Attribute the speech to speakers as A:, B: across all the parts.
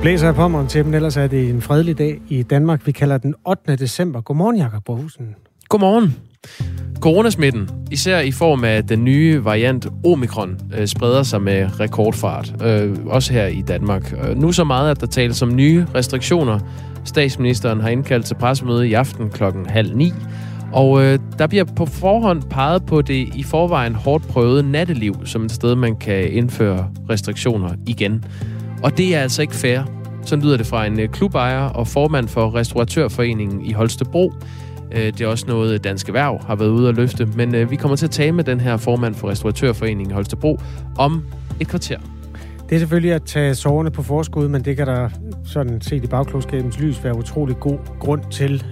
A: Det blæser på mig til men ellers er det en fredelig dag i Danmark. Vi kalder den 8. december. Godmorgen, Jakob Brohusen.
B: Godmorgen. Coronasmitten, især i form af den nye variant Omikron, øh, spreder sig med rekordfart, øh, også her i Danmark. Øh, nu så meget, at der tales om nye restriktioner. Statsministeren har indkaldt til pressemøde i aften klokken halv ni, og øh, der bliver på forhånd peget på det i forvejen hårdt prøvede natteliv som et sted, man kan indføre restriktioner igen. Og det er altså ikke fair. Så lyder det fra en øh, klubejer og formand for Restauratørforeningen i Holstebro. Øh, det er også noget, Dansk Erhverv har været ude at løfte. Men øh, vi kommer til at tale med den her formand for Restauratørforeningen i Holstebro om et kvarter.
A: Det er selvfølgelig at tage soverne på forskud, men det kan der sådan set i bagklodskabens lys være utrolig god grund til.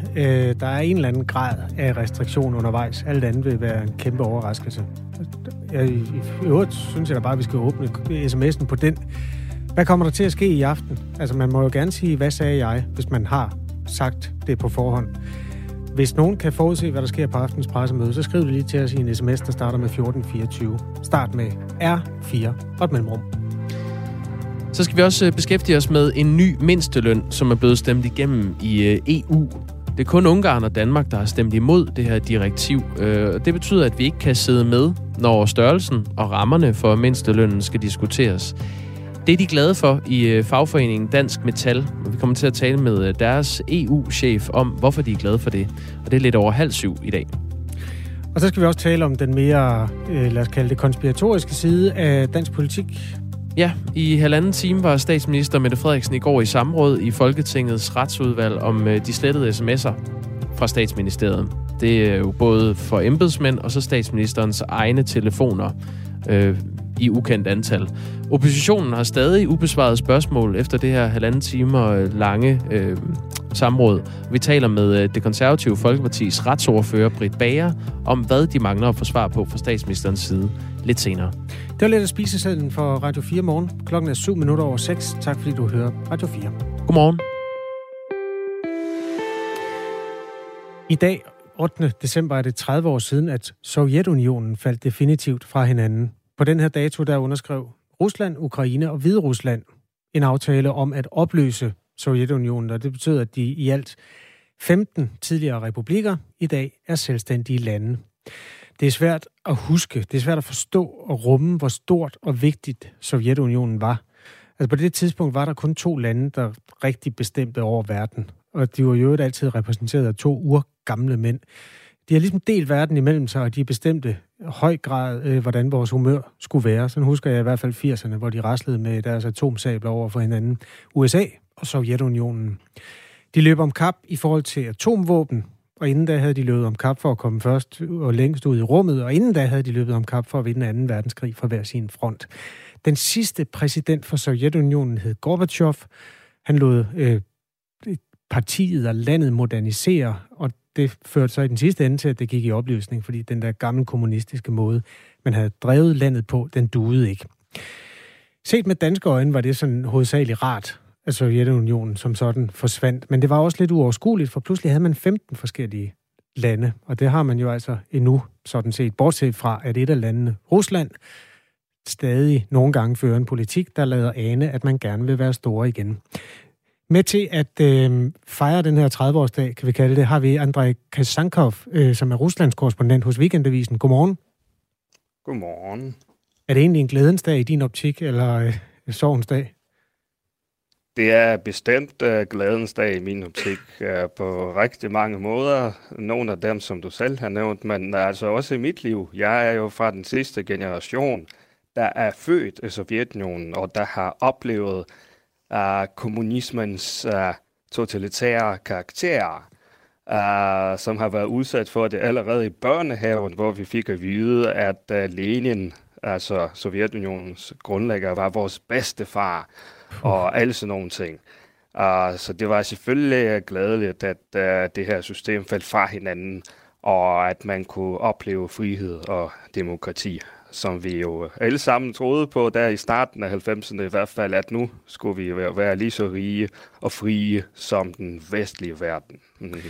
A: Der er en eller anden grad af restriktion undervejs. Alt andet vil være en kæmpe overraskelse. Jeg, I øvrigt synes jeg da bare, at vi skal åbne sms'en på den hvad kommer der til at ske i aften? Altså, man må jo gerne sige, hvad sagde jeg, hvis man har sagt det på forhånd. Hvis nogen kan forudse, hvad der sker på aftens pressemøde, så skriv det lige til os i en sms, der starter med 1424. Start med R4 og et mellemrum.
B: Så skal vi også øh, beskæftige os med en ny mindsteløn, som er blevet stemt igennem i øh, EU. Det er kun Ungarn og Danmark, der har stemt imod det her direktiv. Øh, det betyder, at vi ikke kan sidde med, når størrelsen og rammerne for mindstelønnen skal diskuteres. Det er de glade for i øh, fagforeningen Dansk Metal. Vi kommer til at tale med øh, deres EU-chef om, hvorfor de er glade for det. Og det er lidt over halv syv i dag.
A: Og så skal vi også tale om den mere, øh, lad os kalde det, konspiratoriske side af dansk politik.
B: Ja, i halvanden time var statsminister Mette Frederiksen i går i samråd i Folketingets retsudvalg om de slettede sms'er fra statsministeriet. Det er jo både for embedsmænd og så statsministerens egne telefoner øh, i ukendt antal. Oppositionen har stadig ubesvaret spørgsmål efter det her halvanden timer øh, lange øh, samråd. Vi taler med øh, det konservative Folkepartis retsordfører Britt Bager om, hvad de mangler at få svar på fra statsministerens side lidt senere.
A: Det var lidt at spise for Radio 4 morgen. Klokken er 7 minutter over 6. Tak fordi du hører Radio 4.
B: Godmorgen.
A: I dag, 8. december, er det 30 år siden, at Sovjetunionen faldt definitivt fra hinanden. På den her dato, der underskrev Rusland, Ukraine og Hvide Rusland en aftale om at opløse Sovjetunionen, og det betyder, at de i alt 15 tidligere republikker i dag er selvstændige lande. Det er svært at huske, det er svært at forstå og rumme, hvor stort og vigtigt Sovjetunionen var. Altså på det tidspunkt var der kun to lande, der rigtig bestemte over verden, og de var jo altid repræsenteret af to urgamle mænd. De har ligesom delt verden imellem sig, og de bestemte høj grad, øh, hvordan vores humør skulle være. Sådan husker jeg i hvert fald 80'erne, hvor de raslede med deres atomsabler over for hinanden. USA og Sovjetunionen. De løb om kap i forhold til atomvåben, og inden da havde de løbet om kap for at komme først og længst ud i rummet, og inden da havde de løbet om kap for at vinde 2. verdenskrig fra hver sin front. Den sidste præsident for Sovjetunionen hed Gorbachev. Han lod øh, partiet og landet modernisere, og det førte så i den sidste ende til, at det gik i opløsning, fordi den der gamle kommunistiske måde, man havde drevet landet på, den duede ikke. Set med danske øjne var det sådan hovedsageligt rart, at Sovjetunionen som sådan forsvandt. Men det var også lidt uoverskueligt, for pludselig havde man 15 forskellige lande, og det har man jo altså endnu sådan set, bortset fra, at et af landene, Rusland, stadig nogle gange fører en politik, der lader ane, at man gerne vil være store igen. Med til at øh, fejre den her 30-årsdag, kan vi kalde det, har vi Andrej Kasankov, øh, som er Ruslands korrespondent hos Weekendavisen. Godmorgen.
C: Godmorgen.
A: Er det egentlig en glædens dag i din optik, eller øh, sovens dag?
C: Det er bestemt uh, glædens dag i min optik uh, på rigtig mange måder. Nogle af dem, som du selv har nævnt, men altså også i mit liv. Jeg er jo fra den sidste generation, der er født i Sovjetunionen, og der har oplevet uh, kommunismens uh, totalitære karakter, uh, som har været udsat for det allerede i børnehaven, hvor vi fik at vide, at uh, Lenin, altså Sovjetunionens grundlægger, var vores bedste far, og alle sådan nogle ting. Uh, så det var selvfølgelig glædeligt, at uh, det her system faldt fra hinanden, og at man kunne opleve frihed og demokrati som vi jo alle sammen troede på der i starten af 90'erne i hvert fald, at nu skulle vi være lige så rige og frie som den vestlige verden.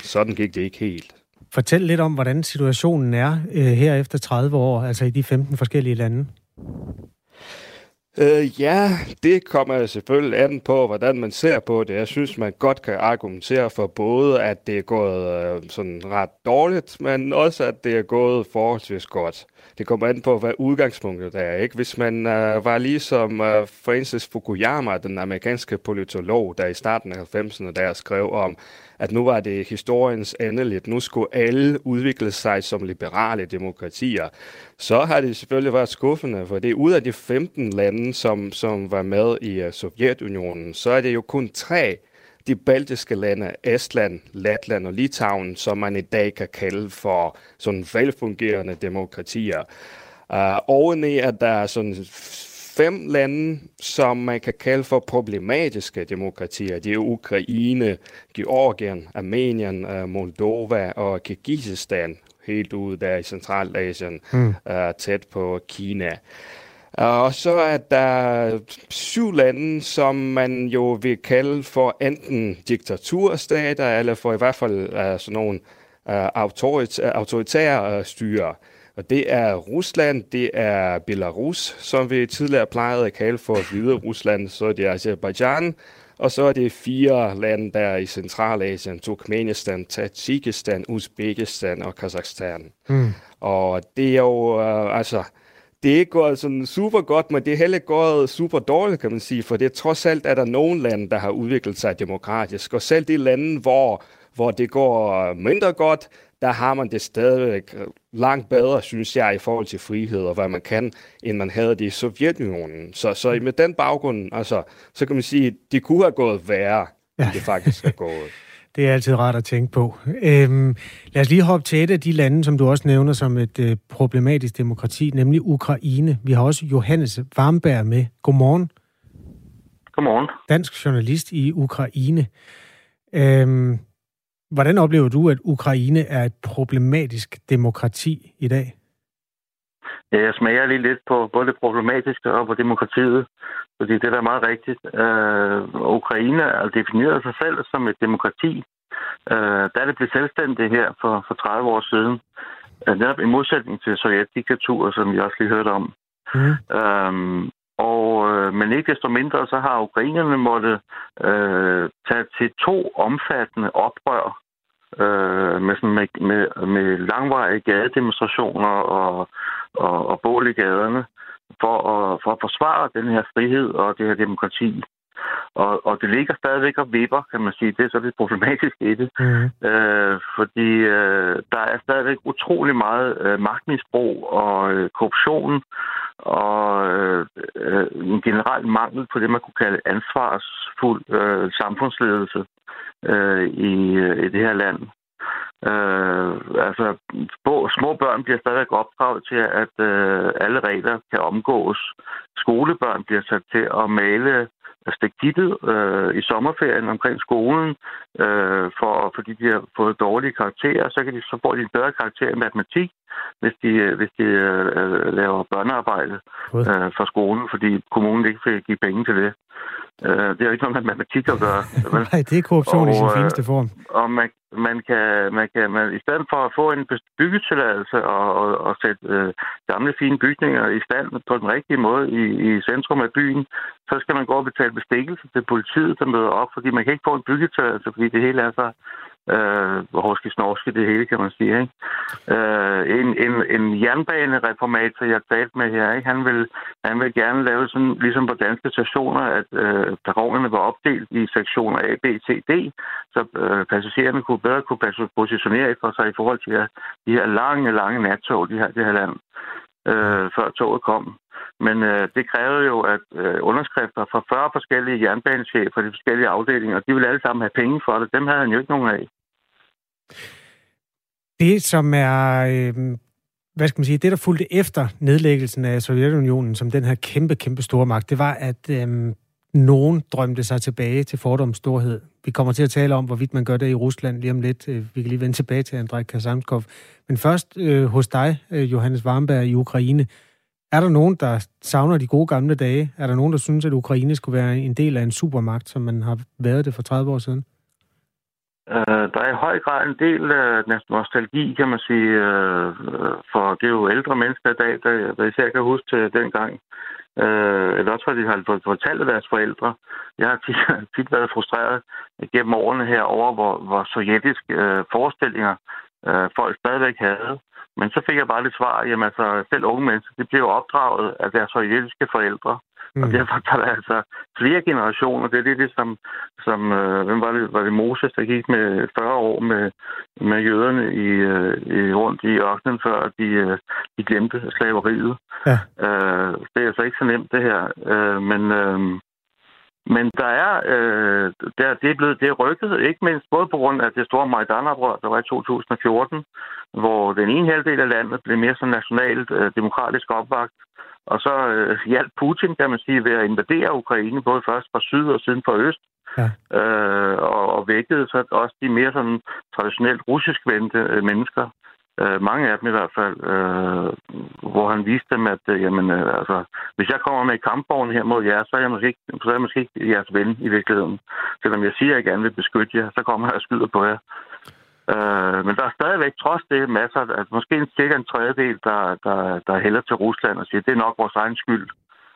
C: Sådan gik det ikke helt.
A: Fortæl lidt om, hvordan situationen er øh, her efter 30 år, altså i de 15 forskellige lande.
C: Øh, ja, det kommer selvfølgelig an på, hvordan man ser på det. Jeg synes, man godt kan argumentere for både, at det er gået øh, sådan ret dårligt, men også, at det er gået forholdsvis godt. Det kommer an på, hvad udgangspunktet er. Ikke? Hvis man øh, var ligesom øh, Francis Fukuyama, den amerikanske politolog, der i starten af 90'erne, der skrev om, at nu var det historiens endeligt. Nu skulle alle udvikle sig som liberale demokratier. Så har det selvfølgelig været skuffende, for det ud af de 15 lande, som, som var med i uh, Sovjetunionen, så er det jo kun tre de baltiske lande, Estland, Letland og Litauen, som man i dag kan kalde for sådan velfungerende demokratier. Uh, oveni er der sådan fem lande, som man kan kalde for problematiske demokratier. Det er Ukraine, Georgien, Armenien, øh, Moldova og Kirgisistan, helt ude der i Centralasien, mm. uh, tæt på Kina. Og så er der syv lande, som man jo vil kalde for enten diktaturstater, eller for i hvert fald uh, sådan nogle uh, autoritære uh, styre. Og det er Rusland, det er Belarus, som vi tidligere plejede at kalde for Hvide Rusland, så er det Azerbaijan, og så er det fire lande der i Centralasien, Turkmenistan, Tajikistan, Uzbekistan og Kazakhstan. Mm. Og det er jo, uh, altså, det er ikke gået sådan super godt, men det er heller ikke gået super dårligt, kan man sige, for det er trods alt, at der er nogle lande, der har udviklet sig demokratisk, og selv de lande, hvor, hvor det går mindre godt, der har man det stadigvæk langt bedre, synes jeg, i forhold til frihed og hvad man kan, end man havde det i Sovjetunionen. Så, så med den baggrund, altså, så kan man sige, at det kunne have gået værre, end det faktisk er gået.
A: Det er altid rart at tænke på. Øhm, lad os lige hoppe til et af de lande, som du også nævner som et øh, problematisk demokrati, nemlig Ukraine. Vi har også Johannes Varmberg med. Godmorgen.
D: Godmorgen.
A: Dansk journalist i Ukraine. Øhm, Hvordan oplever du, at Ukraine er et problematisk demokrati i dag?
D: Jeg smager lige lidt på både det problematiske og på demokratiet, fordi det er da meget rigtigt. Uh, Ukraine har defineret sig selv som et demokrati. Uh, da det blev selvstændigt her for, for 30 år siden, uh, netop i modsætning til sovjetdiktaturet, som vi også lige hørte om. Mm. Uh, og, uh, men ikke desto mindre, så har ukrainerne måtte uh, tage til to omfattende oprør øh, med, sådan med, med, med langvarige gadedemonstrationer og, og, og bål i gaderne for at, for at forsvare den her frihed og det her demokrati. Og, og det ligger stadigvæk og vipper, kan man sige. Det er så lidt problematisk i det. Mm. Øh, fordi øh, der er stadigvæk utrolig meget øh, magtmisbrug og øh, korruption og øh, øh, en generel mangel på det, man kunne kalde ansvarsfuld øh, samfundsledelse øh, i, øh, i det her land. Øh, altså, små, små børn bliver stadig opdraget til, at øh, alle regler kan omgås. Skolebørn bliver sat til at male stikdittet øh, i sommerferien omkring skolen, øh, for, fordi de har fået dårlige karakterer, så kan de så få en bedre karakter i matematik, hvis de, hvis de øh, laver børnearbejde øh, for skolen, fordi kommunen ikke vil give penge til det. Øh, det er jo ikke noget med matematik at gøre.
A: Nej, det er korruption og, i sin fineste form.
D: Og man, man kan, man kan man, i stedet for at få en byggetilladelse og, og, og sætte øh, gamle fine bygninger i stand på den rigtige måde i, i centrum af byen, så skal man gå og betale bestikkelse til politiet, der møder op, fordi man kan ikke få en byggetilladelse, fordi det hele er så øh, horske snorske det hele, kan man sige. Ikke? Øh, en, en, en jernbanereformator, jeg talte med her, ikke? Han, vil, han vil gerne lave sådan, ligesom på danske stationer, at øh, perronerne var opdelt i sektioner A, B, C, D, så øh, passagererne kunne bedre kunne positionere for sig i forhold til de her lange, lange nattog, de her, det her land, øh, før toget kom. Men øh, det krævede jo, at øh, underskrifter fra 40 forskellige jernbanechefer fra de forskellige afdelinger, de ville alle sammen have penge for det. Dem havde han jo ikke nogen af.
A: Det, som er, øh, hvad skal man sige, det, der fulgte efter nedlæggelsen af Sovjetunionen som den her kæmpe, kæmpe store magt, det var, at øh, nogen drømte sig tilbage til fordoms storhed. Vi kommer til at tale om, hvorvidt man gør det i Rusland lige om lidt. Øh, vi kan lige vende tilbage til Andrej Kasamkov. Men først øh, hos dig, øh, Johannes Warmberg i Ukraine. Er der nogen, der savner de gode gamle dage? Er der nogen, der synes, at Ukraine skulle være en del af en supermagt, som man har været det for 30 år siden?
D: Øh, der er i høj grad en del øh, nostalgi, kan man sige, øh, øh, for det er jo ældre mennesker i dag, der, der især kan huske til dengang, Øh, eller også fordi de har fortalt deres forældre. Jeg har tit, tit været frustreret gennem årene her over, hvor, hvor sovjetiske øh, forestillinger øh, folk stadigvæk havde. Men så fik jeg bare det svar, jamen altså, selv unge mennesker, de bliver opdraget af deres sovjetiske forældre. Mm. Og derfor tager der altså flere generationer. Det er det, det som, som øh, hvem var det, var det Moses, der gik med 40 år med, med jøderne i, øh, i, rundt i ørkenen, før de, øh, de glemte slaveriet. Ja. Øh, det er altså ikke så nemt, det her. Øh, men, øh, men der er, øh, der, det, er blevet, det er rykket, ikke mindst både på grund af det store Majdan-oprør, der var i 2014, hvor den ene halvdel af landet blev mere sådan nationalt øh, demokratisk opvagt, og så øh, hjalp Putin, kan man sige, ved at invadere Ukraine, både først fra syd og siden fra øst, ja. øh, og, og vækkede så også de mere sådan traditionelt russisk vendte øh, mennesker. Øh, mange af dem i hvert fald, øh, hvor han viste dem, at øh, jamen, øh, altså, hvis jeg kommer med i kampvognen her mod jer, så er, jeg måske ikke, så er jeg måske ikke jeres ven i virkeligheden. Selvom jeg siger, at jeg gerne vil beskytte jer, så kommer jeg og skyder på jer. Øh, men der er stadigvæk trods det masser, at måske en cirka en tredjedel, der, der, der hælder til Rusland og siger, at det er nok vores egen skyld.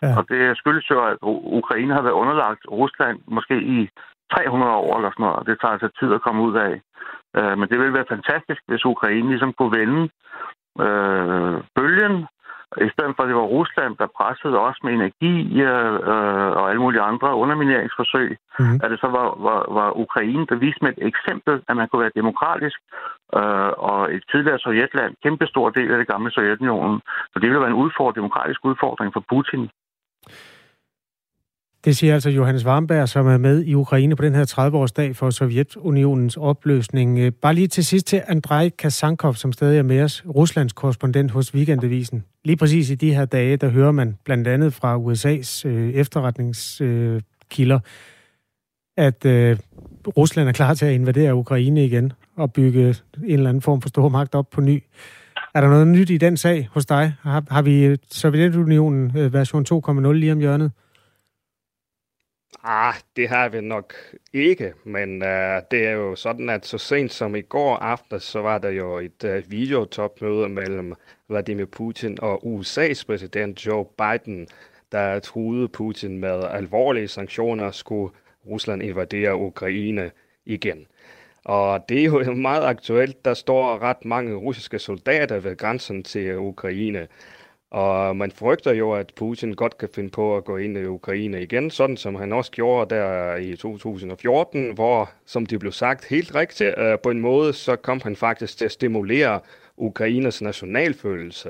D: Ja. Og det skyldes jo, at Ukraine har været underlagt Rusland måske i 300 år eller sådan noget, og det tager altså tid at komme ud af. Øh, men det ville være fantastisk, hvis Ukraine ligesom kunne vende øh, bølgen i stedet for, at det var Rusland, der pressede os med energi øh, og alle mulige andre undermineringsforsøg, mm-hmm. at det så var, var, var Ukraine, der viste med et eksempel, at man kunne være demokratisk, øh, og et tidligere Sovjetland, kæmpe stor del af det gamle Sovjetunionen. Så det ville være en udfordring, demokratisk udfordring for Putin.
A: Det siger altså Johannes Warmberg, som er med i Ukraine på den her 30-årsdag for Sovjetunionens opløsning. Øh, bare lige til sidst til Andrej Kasankov, som stadig er med os, Ruslands korrespondent hos Weekendavisen. Lige præcis i de her dage, der hører man blandt andet fra USA's øh, efterretningskilder, øh, at øh, Rusland er klar til at invadere Ukraine igen og bygge en eller anden form for stormagt op på ny. Er der noget nyt i den sag hos dig? Har, har vi øh, Sovjetunionen øh, version 2.0 lige om hjørnet?
C: Ah, det har vi nok ikke, men uh, det er jo sådan, at så sent som i går aften, så var der jo et uh, videotopmøde mellem Vladimir Putin og USA's præsident Joe Biden, der truede Putin med alvorlige sanktioner, skulle Rusland invadere Ukraine igen. Og det er jo meget aktuelt. Der står ret mange russiske soldater ved grænsen til Ukraine. Og man frygter jo, at Putin godt kan finde på at gå ind i Ukraine igen, sådan som han også gjorde der i 2014, hvor, som det blev sagt helt rigtigt, øh, på en måde, så kom han faktisk til at stimulere Ukraines nationalfølelse.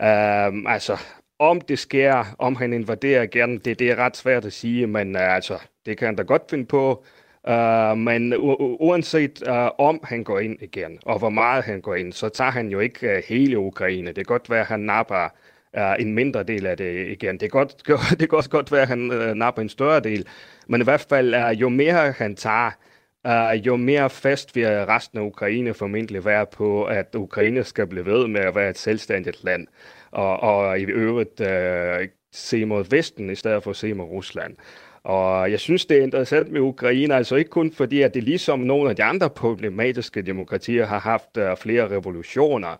C: Øh, altså, om det sker, om han invaderer igen, det, det er ret svært at sige, men uh, altså, det kan han da godt finde på. Uh, men uanset uh, om han går ind igen, og hvor meget han går ind, så tager han jo ikke uh, hele Ukraine. Det kan godt være, at han napper uh, en mindre del af det igen. Det kan godt, det kan også godt være, at han uh, napper en større del. Men i hvert fald, uh, jo mere han tager, uh, jo mere fast vil resten af Ukraine formentlig være på, at Ukraine skal blive ved med at være et selvstændigt land. Og, og i øvrigt uh, se mod Vesten, i stedet for at se mod Rusland. Og jeg synes, det er interessant med Ukraine, altså ikke kun fordi, at det ligesom nogle af de andre problematiske demokratier har haft uh, flere revolutioner,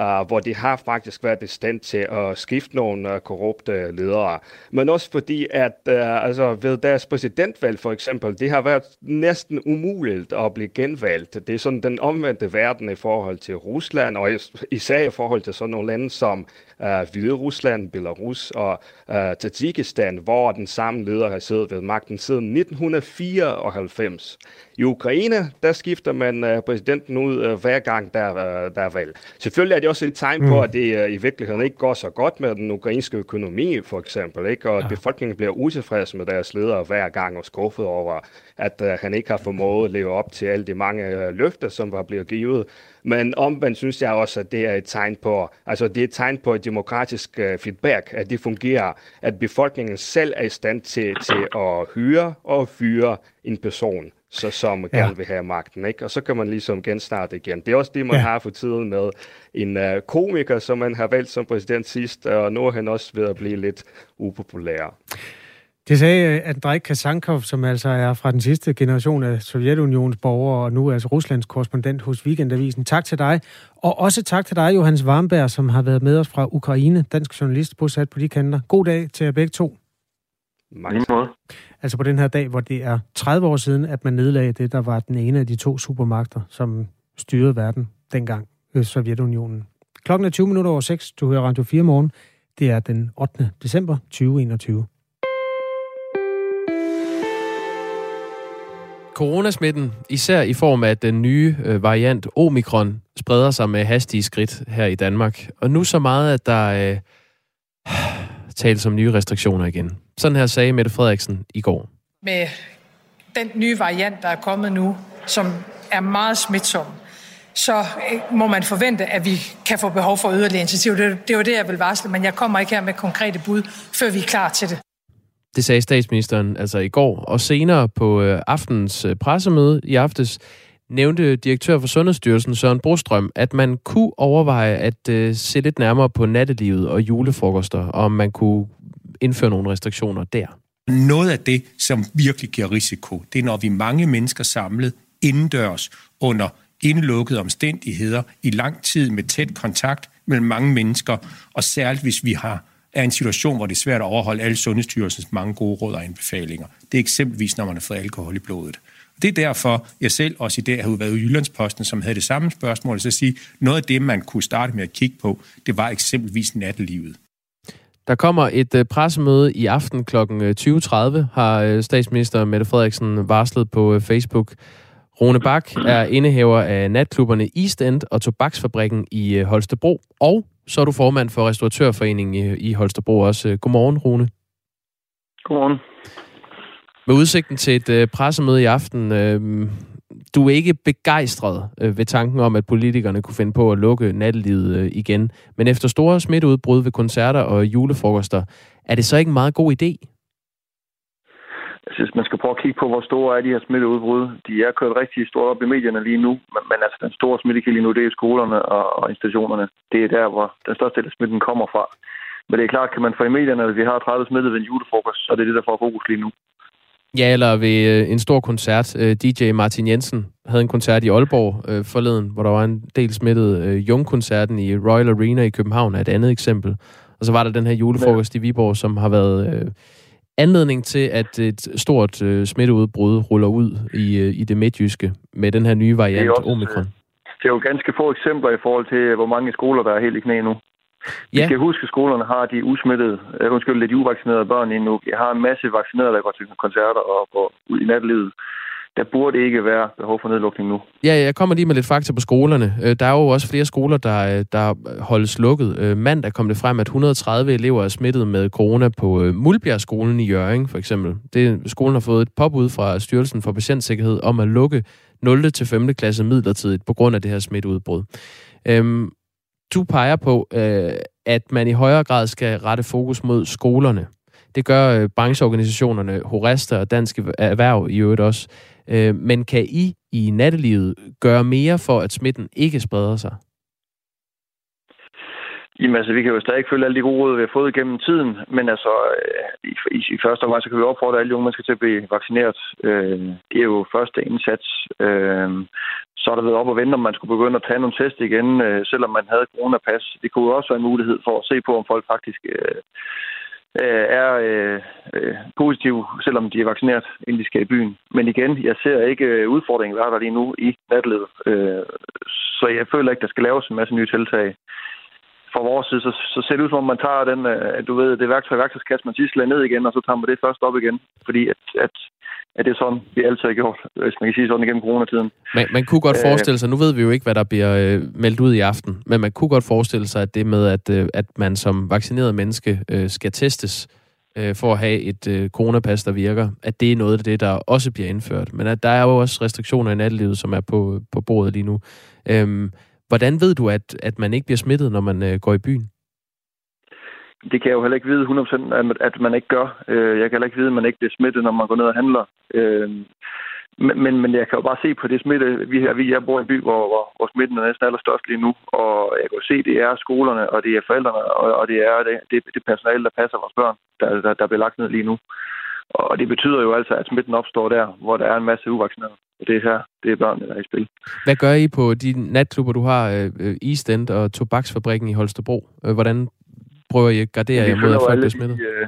C: uh, hvor de har faktisk været i stand til at skifte nogle uh, korrupte ledere. Men også fordi, at uh, altså, ved deres præsidentvalg for eksempel, det har været næsten umuligt at blive genvalgt. Det er sådan den omvendte verden i forhold til Rusland, og især i forhold til sådan nogle lande som uh, Hvide Rusland, Belarus og uh, Tajikistan, hvor den samme leder har siddet ved magten siden 1994. I Ukraine, der skifter man uh, præsidenten ud uh, hver gang, der, uh, der er valg. Selvfølgelig er det også et tegn på, mm. at det uh, i virkeligheden ikke går så godt med den ukrainske økonomi, for eksempel, ikke? og at ja. befolkningen bliver utilfreds med deres ledere hver gang og skuffet over, at uh, han ikke har formået at leve op til alle de mange uh, løfter, som var blevet givet. Men omvendt synes jeg også, at det er et tegn på, altså det er et tegn på et demokratisk uh, feedback, at det fungerer, at befolkningen selv er i stand til, til at hyre og fyre en person, så som ja. gerne vil have magten. Ikke? Og så kan man ligesom genstarte igen. Det er også det, man ja. har for tiden med en uh, komiker, som man har valgt som præsident sidst, og nu er han også ved at blive lidt upopulær.
A: Det sagde øh, Andrej Kasankov, som altså er fra den sidste generation af Sovjetunions borgere, og nu er altså Ruslands korrespondent hos Weekendavisen. Tak til dig. Og også tak til dig, Johannes Warmberg, som har været med os fra Ukraine, dansk journalist bosat på de kanter. God dag til jer begge to.
E: Mange måde.
A: Altså på den her dag, hvor det er 30 år siden, at man nedlagde det, der var den ene af de to supermagter, som styrede verden dengang, øh, Sovjetunionen. Klokken er 20 minutter over 6. Du hører Radio 4 morgen. Det er den 8. december 2021.
B: Coronasmitten, især i form af den nye øh, variant Omikron, spreder sig med hastige skridt her i Danmark. Og nu så meget, at der øh, tales om nye restriktioner igen. Sådan her sagde Mette Frederiksen i går.
F: Med den nye variant, der er kommet nu, som er meget smitsom, så øh, må man forvente, at vi kan få behov for yderligere initiativ. Det, det var det, jeg vil varsle, men jeg kommer ikke her med konkrete bud, før vi er klar til det.
B: Det sagde statsministeren altså i går, og senere på øh, aftens øh, pressemøde i aftes nævnte direktør for Sundhedsstyrelsen Søren Brostrøm, at man kunne overveje at øh, se lidt nærmere på nattelivet og julefrokoster, og om man kunne indføre nogle restriktioner der.
G: Noget af det, som virkelig giver risiko, det er, når vi er mange mennesker samlet indendørs under indelukkede omstændigheder i lang tid med tæt kontakt mellem mange mennesker, og særligt hvis vi har er en situation, hvor det er svært at overholde alle Sundhedsstyrelsens mange gode råd og anbefalinger. Det er eksempelvis, når man har fået alkohol i blodet. Det er derfor, jeg selv også i dag har været i Jyllandsposten, som havde det samme spørgsmål, så at sige, noget af det, man kunne starte med at kigge på, det var eksempelvis nattelivet.
B: Der kommer et øh, pressemøde i aften kl. Øh, 20.30, har øh, statsminister Mette Frederiksen varslet på Facebook. Rune Bak er indehaver af natklubberne East End og Tobaksfabrikken i Holstebro, og så er du formand for Restauratørforeningen i, i Holstebro også. Godmorgen, Rune.
E: Godmorgen.
B: Med udsigten til et uh, pressemøde i aften, uh, du er ikke begejstret uh, ved tanken om, at politikerne kunne finde på at lukke nattelivet uh, igen. Men efter store smitteudbrud ved koncerter og julefrokoster, er det så ikke en meget god idé?
E: Jeg synes, man skal prøve at kigge på, hvor store er de her smitteudbrud. De er kørt rigtig stort op i medierne lige nu, men, men altså den store smittekilde lige nu, det er skolerne og, og institutionerne. Det er der, hvor den største del af smitten kommer fra. Men det er klart, kan man få i medierne, at vi har 30 smittet ved en julefrokost, så er det det, der får fokus lige nu.
B: Ja, eller ved øh, en stor koncert. Øh, DJ Martin Jensen havde en koncert i Aalborg øh, forleden, hvor der var en del smittet. Øh, Jungkoncerten i Royal Arena i København er et andet eksempel. Og så var der den her julefrokost ja. i Viborg, som har været... Øh, anledning til, at et stort øh, smitteudbrud ruller ud i, øh, i det midtjyske med den her nye variant, det også, Omikron?
E: Det er jo ganske få eksempler i forhold til, hvor mange skoler, der er helt i knæ nu. Ja. Vi skal huske, at skolerne har de usmittede, øh, undskyld, lidt uvaccinerede børn endnu. Jeg har en masse vaccinerede, der går til koncerter og går ud i natlivet der burde ikke være behov for nedlukning nu.
B: Ja, jeg kommer lige med lidt fakta på skolerne. Øh, der er jo også flere skoler, der, øh, der holdes lukket. Øh, mandag kom det frem, at 130 elever er smittet med corona på Mulbjergskolen i Jørgen, for eksempel. Det, skolen har fået et påbud fra Styrelsen for Patientsikkerhed om at lukke 0. til 5. klasse midlertidigt på grund af det her smitteudbrud. Øhm, du peger på, at man i højere grad skal rette fokus mod skolerne. Det gør øh, brancheorganisationerne Horesta og Dansk Erhverv i øvrigt også. Øh, men kan I i nattelivet gøre mere for, at smitten ikke spreder sig?
E: Jamen altså, vi kan jo stadig følge alle de gode råd, vi har fået gennem tiden, men altså, i, i, i første omgang, så kan vi opfordre alle de unge mennesker til at blive vaccineret. Øh, det er jo første indsats. Øh, så er der været op og vente, om man skulle begynde at tage nogle test igen, øh, selvom man havde coronapas. Det kunne jo også være en mulighed for at se på, om folk faktisk øh, øh, er øh, øh, positive, selvom de er vaccineret, inden de skal i byen. Men igen, jeg ser ikke øh, udfordringen er der lige nu i natlivet. Øh, så jeg føler ikke, der skal laves en masse nye tiltag. Fra vores side, så, så ser det ud som om, man tager den, øh, du ved, det værktøj, værktøjskasse, man sidst ned igen, og så tager man det først op igen. Fordi at, at at det er sådan, vi altid har gjort, hvis man kan sige sådan igennem coronatiden.
B: Man, man kunne godt forestille sig, nu ved vi jo ikke, hvad der bliver øh, meldt ud i aften, men man kunne godt forestille sig, at det med, at, øh, at man som vaccineret menneske øh, skal testes øh, for at have et øh, coronapas, der virker, at det er noget af det, der også bliver indført. Men at der er jo også restriktioner i nattelivet, som er på, på bordet lige nu. Øhm, hvordan ved du, at, at man ikke bliver smittet, når man øh, går i byen?
E: Det kan jeg jo heller ikke vide 100% at man ikke gør. Øh, jeg kan heller ikke vide, at man ikke bliver smittet, når man går ned og handler. Øh, men, men, men jeg kan jo bare se på det smitte. Vi, vi jeg bor i en by, hvor, hvor, hvor smitten er næsten allerstørst lige nu, og jeg kan jo se, at det er skolerne, og det er forældrene, og, og det er det, det, det personale, der passer vores børn, der, der, der bliver lagt ned lige nu. Og det betyder jo altså, at smitten opstår der, hvor der er en masse uvaccinerede. Og det er her, det er børnene, der er i spil.
B: Hvad gør I på de natklubber, du har, øh, øh East End og Tobaksfabrikken i Holstebro? Hvordan prøver I at gardere jer mod, at folk bliver smittet?
E: De, øh,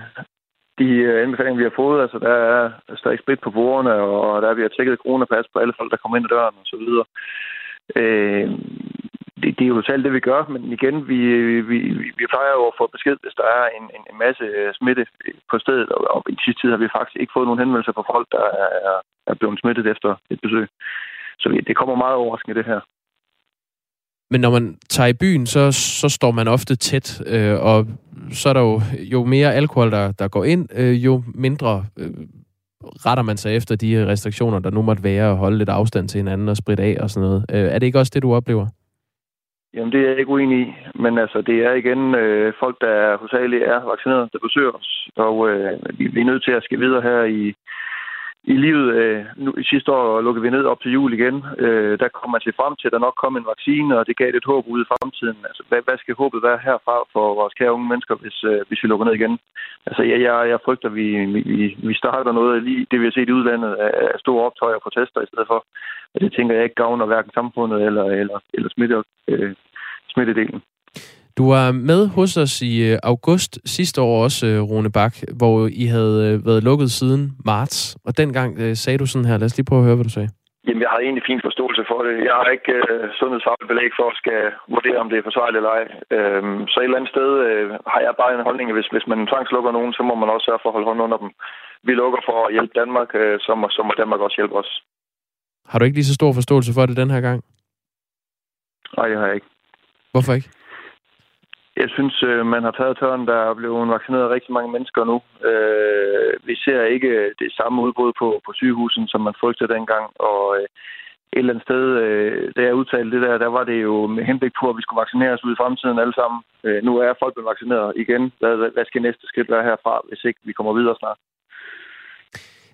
E: de øh, anbefalinger, vi har fået, altså der er stadig sprit på bordene, og der er vi har tjekket coronapas på alle folk, der kommer ind ad døren og så videre. Øh, det, det er jo selv det, vi gør, men igen, vi, vi, vi plejer jo at få besked, hvis der er en, en, en masse smitte på stedet, og, og i sidste tid har vi faktisk ikke fået nogen henvendelser fra folk, der er, er blevet smittet efter et besøg. Så det kommer meget overraskende, det her.
B: Men når man tager i byen, så, så står man ofte tæt, øh, og så er der jo, jo mere alkohol, der, der går ind, øh, jo mindre øh, retter man sig efter de restriktioner, der nu måtte være, at holde lidt afstand til hinanden og spritte af og sådan noget. Øh, er det ikke også det, du oplever?
E: Jamen, det er jeg ikke uenig i. Men altså, det er igen øh, folk, der hovedsageligt er vaccineret, der besøger os. Og øh, vi, vi er nødt til at skal videre her i, i livet. Øh, nu, i sidste år lukkede vi ned op til jul igen. Øh, der kom man til frem til, at der nok kom en vaccine, og det gav et håb ude i fremtiden. Altså, hvad, hvad skal håbet være herfra for vores kære unge mennesker, hvis, øh, hvis vi lukker ned igen? Altså, jeg, jeg, jeg frygter, at vi, vi, vi starter noget lige det, vi har set i udlandet af store optøjer og protester i stedet for. Og det tænker jeg ikke gavner hverken samfundet eller, eller, eller smitte, øh, smittedelen.
B: Du var med hos os i øh, august sidste år også, øh, Rune Bak, hvor I havde øh, været lukket siden marts. Og dengang sagde du sådan her. Lad os lige prøve at høre, hvad du sagde.
E: Jamen, jeg har egentlig fin forståelse for det. Jeg har ikke uh, sundhedsfagligt belæg for at skal vurdere, om det er forsvarligt eller ej. Uh, så et eller andet sted uh, har jeg bare en holdning, at hvis, hvis man tvangslukker nogen, så må man også sørge for at holde hånden under dem. Vi lukker for at hjælpe Danmark, uh, så, må, så må Danmark også hjælpe os.
B: Har du ikke lige så stor forståelse for det den her gang?
E: Nej, det har jeg ikke.
B: Hvorfor ikke?
E: Jeg synes, øh, man har taget tørren. Der er blevet vaccineret rigtig mange mennesker nu. Øh, vi ser ikke det samme udbrud på, på sygehusen, som man frygtede dengang. Og øh, et eller andet sted, da jeg udtalte det der, der var det jo med henblik på, at vi skulle vaccineres ud i fremtiden alle sammen. Nu er folk blevet vaccineret igen. Hvad, hvad skal næste skridt være herfra, hvis ikke vi kommer videre snart?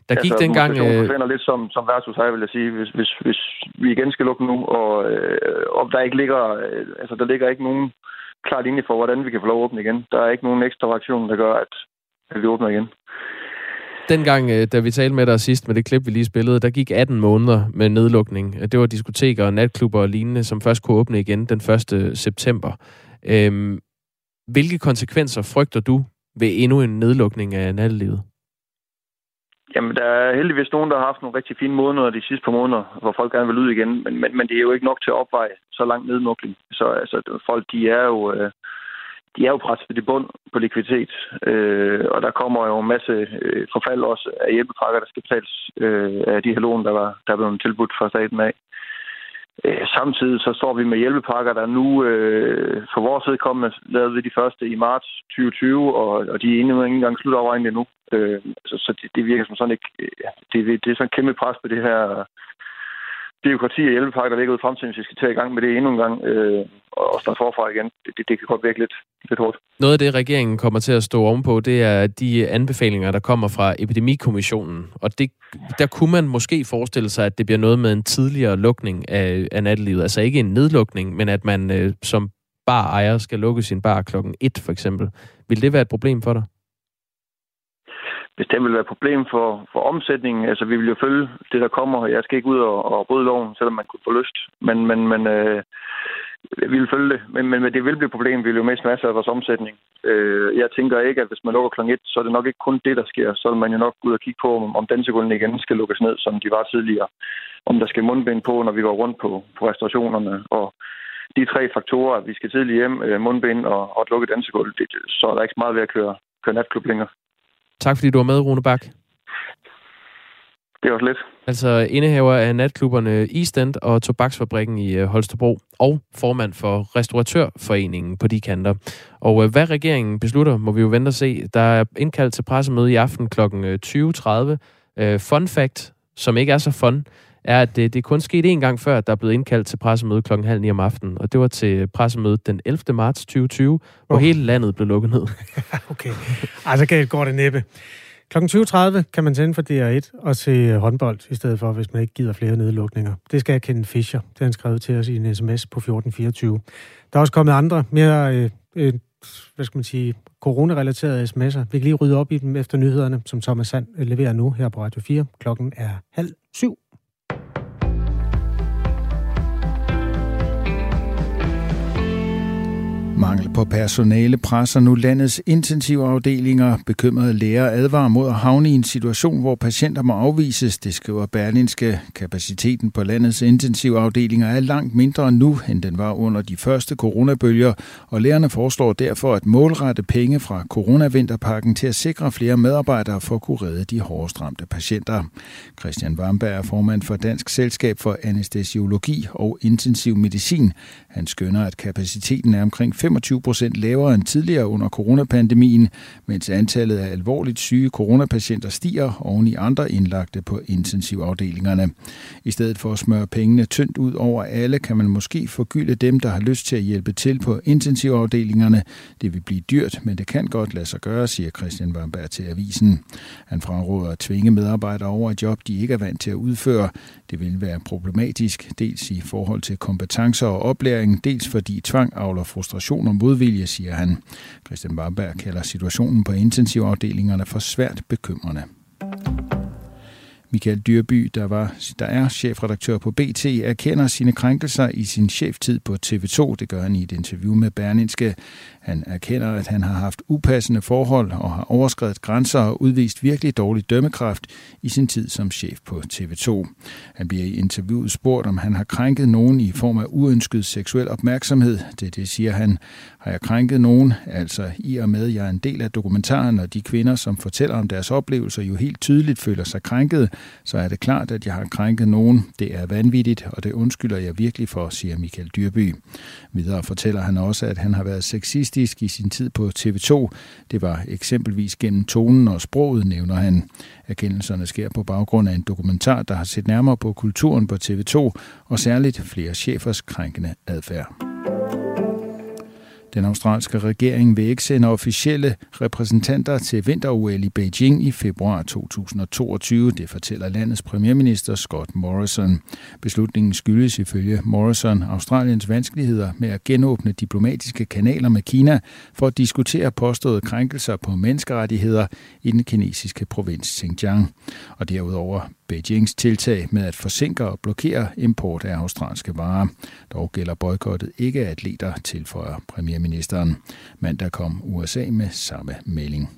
B: Der gik altså, dengang...
E: Det lidt som, som versus her, vil jeg sige. Hvis, hvis, hvis vi igen skal lukke nu, og, øh, og der ikke ligger... Øh, altså, der ligger ikke nogen klar linje for, hvordan vi kan få lov at åbne igen. Der er ikke nogen ekstra reaktion, der gør, at, at vi åbner igen.
B: Dengang, øh, da vi talte med dig sidst med det klip, vi lige spillede, der gik 18 måneder med nedlukning. Øh, det var diskoteker, natklubber og lignende, som først kunne åbne igen den 1. september. Øhm, hvilke konsekvenser frygter du ved endnu en nedlukning af nattelivet?
E: Jamen, der er heldigvis nogen, der har haft nogle rigtig fine måneder de sidste par måneder, hvor folk gerne vil ud igen, men, men, men det er jo ikke nok til at opveje så langt nedmukling. Så altså, folk, de er jo... Øh, de er jo presset i bund på likviditet, øh, og der kommer jo en masse øh, forfald også af hjælpepakker, der skal betales øh, af de her lån, der, var, der er blevet tilbudt fra staten af. Øh, samtidig så står vi med hjælpepakker, der nu øh, for vores vedkommende lavede vi de første i marts 2020, og, og de er endnu ikke engang slutafregnet endnu. Øh, så så det, det virker som sådan ikke... Øh, det, det er sådan et kæmpe pres på det her byråkrati og hjælpepakke, der ligger ud i fremtiden, hvis vi skal tage i gang med det endnu en gang øh, og starte forfra igen. Det, det, det kan godt virke lidt, lidt hårdt.
B: Noget af det, regeringen kommer til at stå ovenpå, det er de anbefalinger, der kommer fra Epidemikommissionen. Og det, der kunne man måske forestille sig, at det bliver noget med en tidligere lukning af, af nattelivet. Altså ikke en nedlukning, men at man øh, som bar ejer skal lukke sin bar klokken 1 for eksempel. Vil det være et problem for dig?
E: Bestemt vil være et problem for, for omsætningen. Altså, vi vil jo følge det, der kommer. Jeg skal ikke ud og, og bryde loven, selvom man kunne få lyst. Men, men, men øh, vi vil følge det. Men, men, men det vil blive et problem. Vi vil jo miste masser af vores omsætning. Øh, jeg tænker ikke, at hvis man lukker kl. 1, så er det nok ikke kun det, der sker. Så vil man jo nok ud og kigge på, om, om dansegulvene igen skal lukkes ned, som de var tidligere. Om der skal mundbind på, når vi går rundt på, på restaurationerne. Og de tre faktorer, at vi skal tidligt hjem, øh, mundbind og, og et lukket dansegulv, det, så er der ikke så meget ved at køre, køre natklub længere.
B: Tak fordi du var med, Rune Bak.
E: Det var lidt.
B: Altså indehaver af natklubberne East og Tobaksfabrikken i øh, Holstebro, og formand for Restauratørforeningen på de kanter. Og øh, hvad regeringen beslutter, må vi jo vente og se. Der er indkaldt til pressemøde i aften kl. 20.30. Fun fact, som ikke er så fun, er, at det, det er kun sket én gang før, at der er blevet indkaldt til pressemøde klokken halv ni om aftenen. Og det var til pressemødet den 11. marts 2020, hvor oh. hele landet blev lukket ned.
A: okay. Altså galt går det næppe. Klokken 20.30 kan man tænde for DR1 og se håndbold, i stedet for, hvis man ikke gider flere nedlukninger. Det skal jeg kende Fischer. Det har han skrevet til os i en sms på 1424. Der er også kommet andre, mere øh, øh, hvad skal man sige, coronarelaterede sms'er. Vi kan lige rydde op i dem efter nyhederne, som Thomas Sand leverer nu her på Radio 4. Klokken er halv syv.
H: Mangel på personale presser nu landets intensivafdelinger. Bekymrede læger advarer mod at havne i en situation, hvor patienter må afvises. Det skriver Berlinske. Kapaciteten på landets intensivafdelinger er langt mindre nu, end den var under de første coronabølger, og lægerne foreslår derfor at målrette penge fra coronavinterpakken til at sikre flere medarbejdere for at kunne redde de hårdest ramte patienter. Christian Wamberg er formand for Dansk Selskab for Anestesiologi og Intensiv Medicin. Han skønner, at kapaciteten er omkring 25 procent lavere end tidligere under coronapandemien, mens antallet af alvorligt syge coronapatienter stiger oven i andre indlagte på intensivafdelingerne. I stedet for at smøre pengene tyndt ud over alle, kan man måske forgylde dem, der har lyst til at hjælpe til på intensivafdelingerne. Det vil blive dyrt, men det kan godt lade sig gøre, siger Christian Wamberg til avisen. Han fraråder at tvinge medarbejdere over et job, de ikke er vant til at udføre. Det vil være problematisk, dels i forhold til kompetencer og oplæring, dels fordi tvang afler frustration og modvilje, siger han. Christian Warberg kalder situationen på intensivafdelingerne for svært bekymrende. Michael Dyrby, der, var, der er chefredaktør på BT, erkender sine krænkelser i sin cheftid på TV2. Det gør han i et interview med Berninske. Han erkender, at han har haft upassende forhold og har overskrevet grænser og udvist virkelig dårlig dømmekraft i sin tid som chef på TV2. Han bliver i interviewet spurgt, om han har krænket nogen i form af uønsket seksuel opmærksomhed. Det, det siger han. Har jeg krænket nogen? Altså i og med, at jeg er en del af dokumentaren, og de kvinder, som fortæller om deres oplevelser, jo helt tydeligt føler sig krænket, så er det klart, at jeg har krænket nogen. Det er vanvittigt, og det undskylder jeg virkelig for, siger Michael Dyrby. Videre fortæller han også, at han har været sexistisk i sin tid på TV2. Det var eksempelvis gennem tonen og sproget, nævner han. Erkendelserne sker på baggrund af en dokumentar, der har set nærmere på kulturen på TV2, og særligt flere chefers krænkende adfærd. Den australske regering vil ikke sende officielle repræsentanter til vinter-OL i Beijing i februar 2022, det fortæller landets premierminister Scott Morrison. Beslutningen skyldes ifølge Morrison Australiens vanskeligheder med at genåbne diplomatiske kanaler med Kina for at diskutere påståede krænkelser på menneskerettigheder i den kinesiske provins Xinjiang. Og derudover Beijings tiltag med at forsinke og blokere import af australske varer. Dog gælder boykottet ikke atleter, tilføjer premierministeren. Mandag kom USA med samme melding.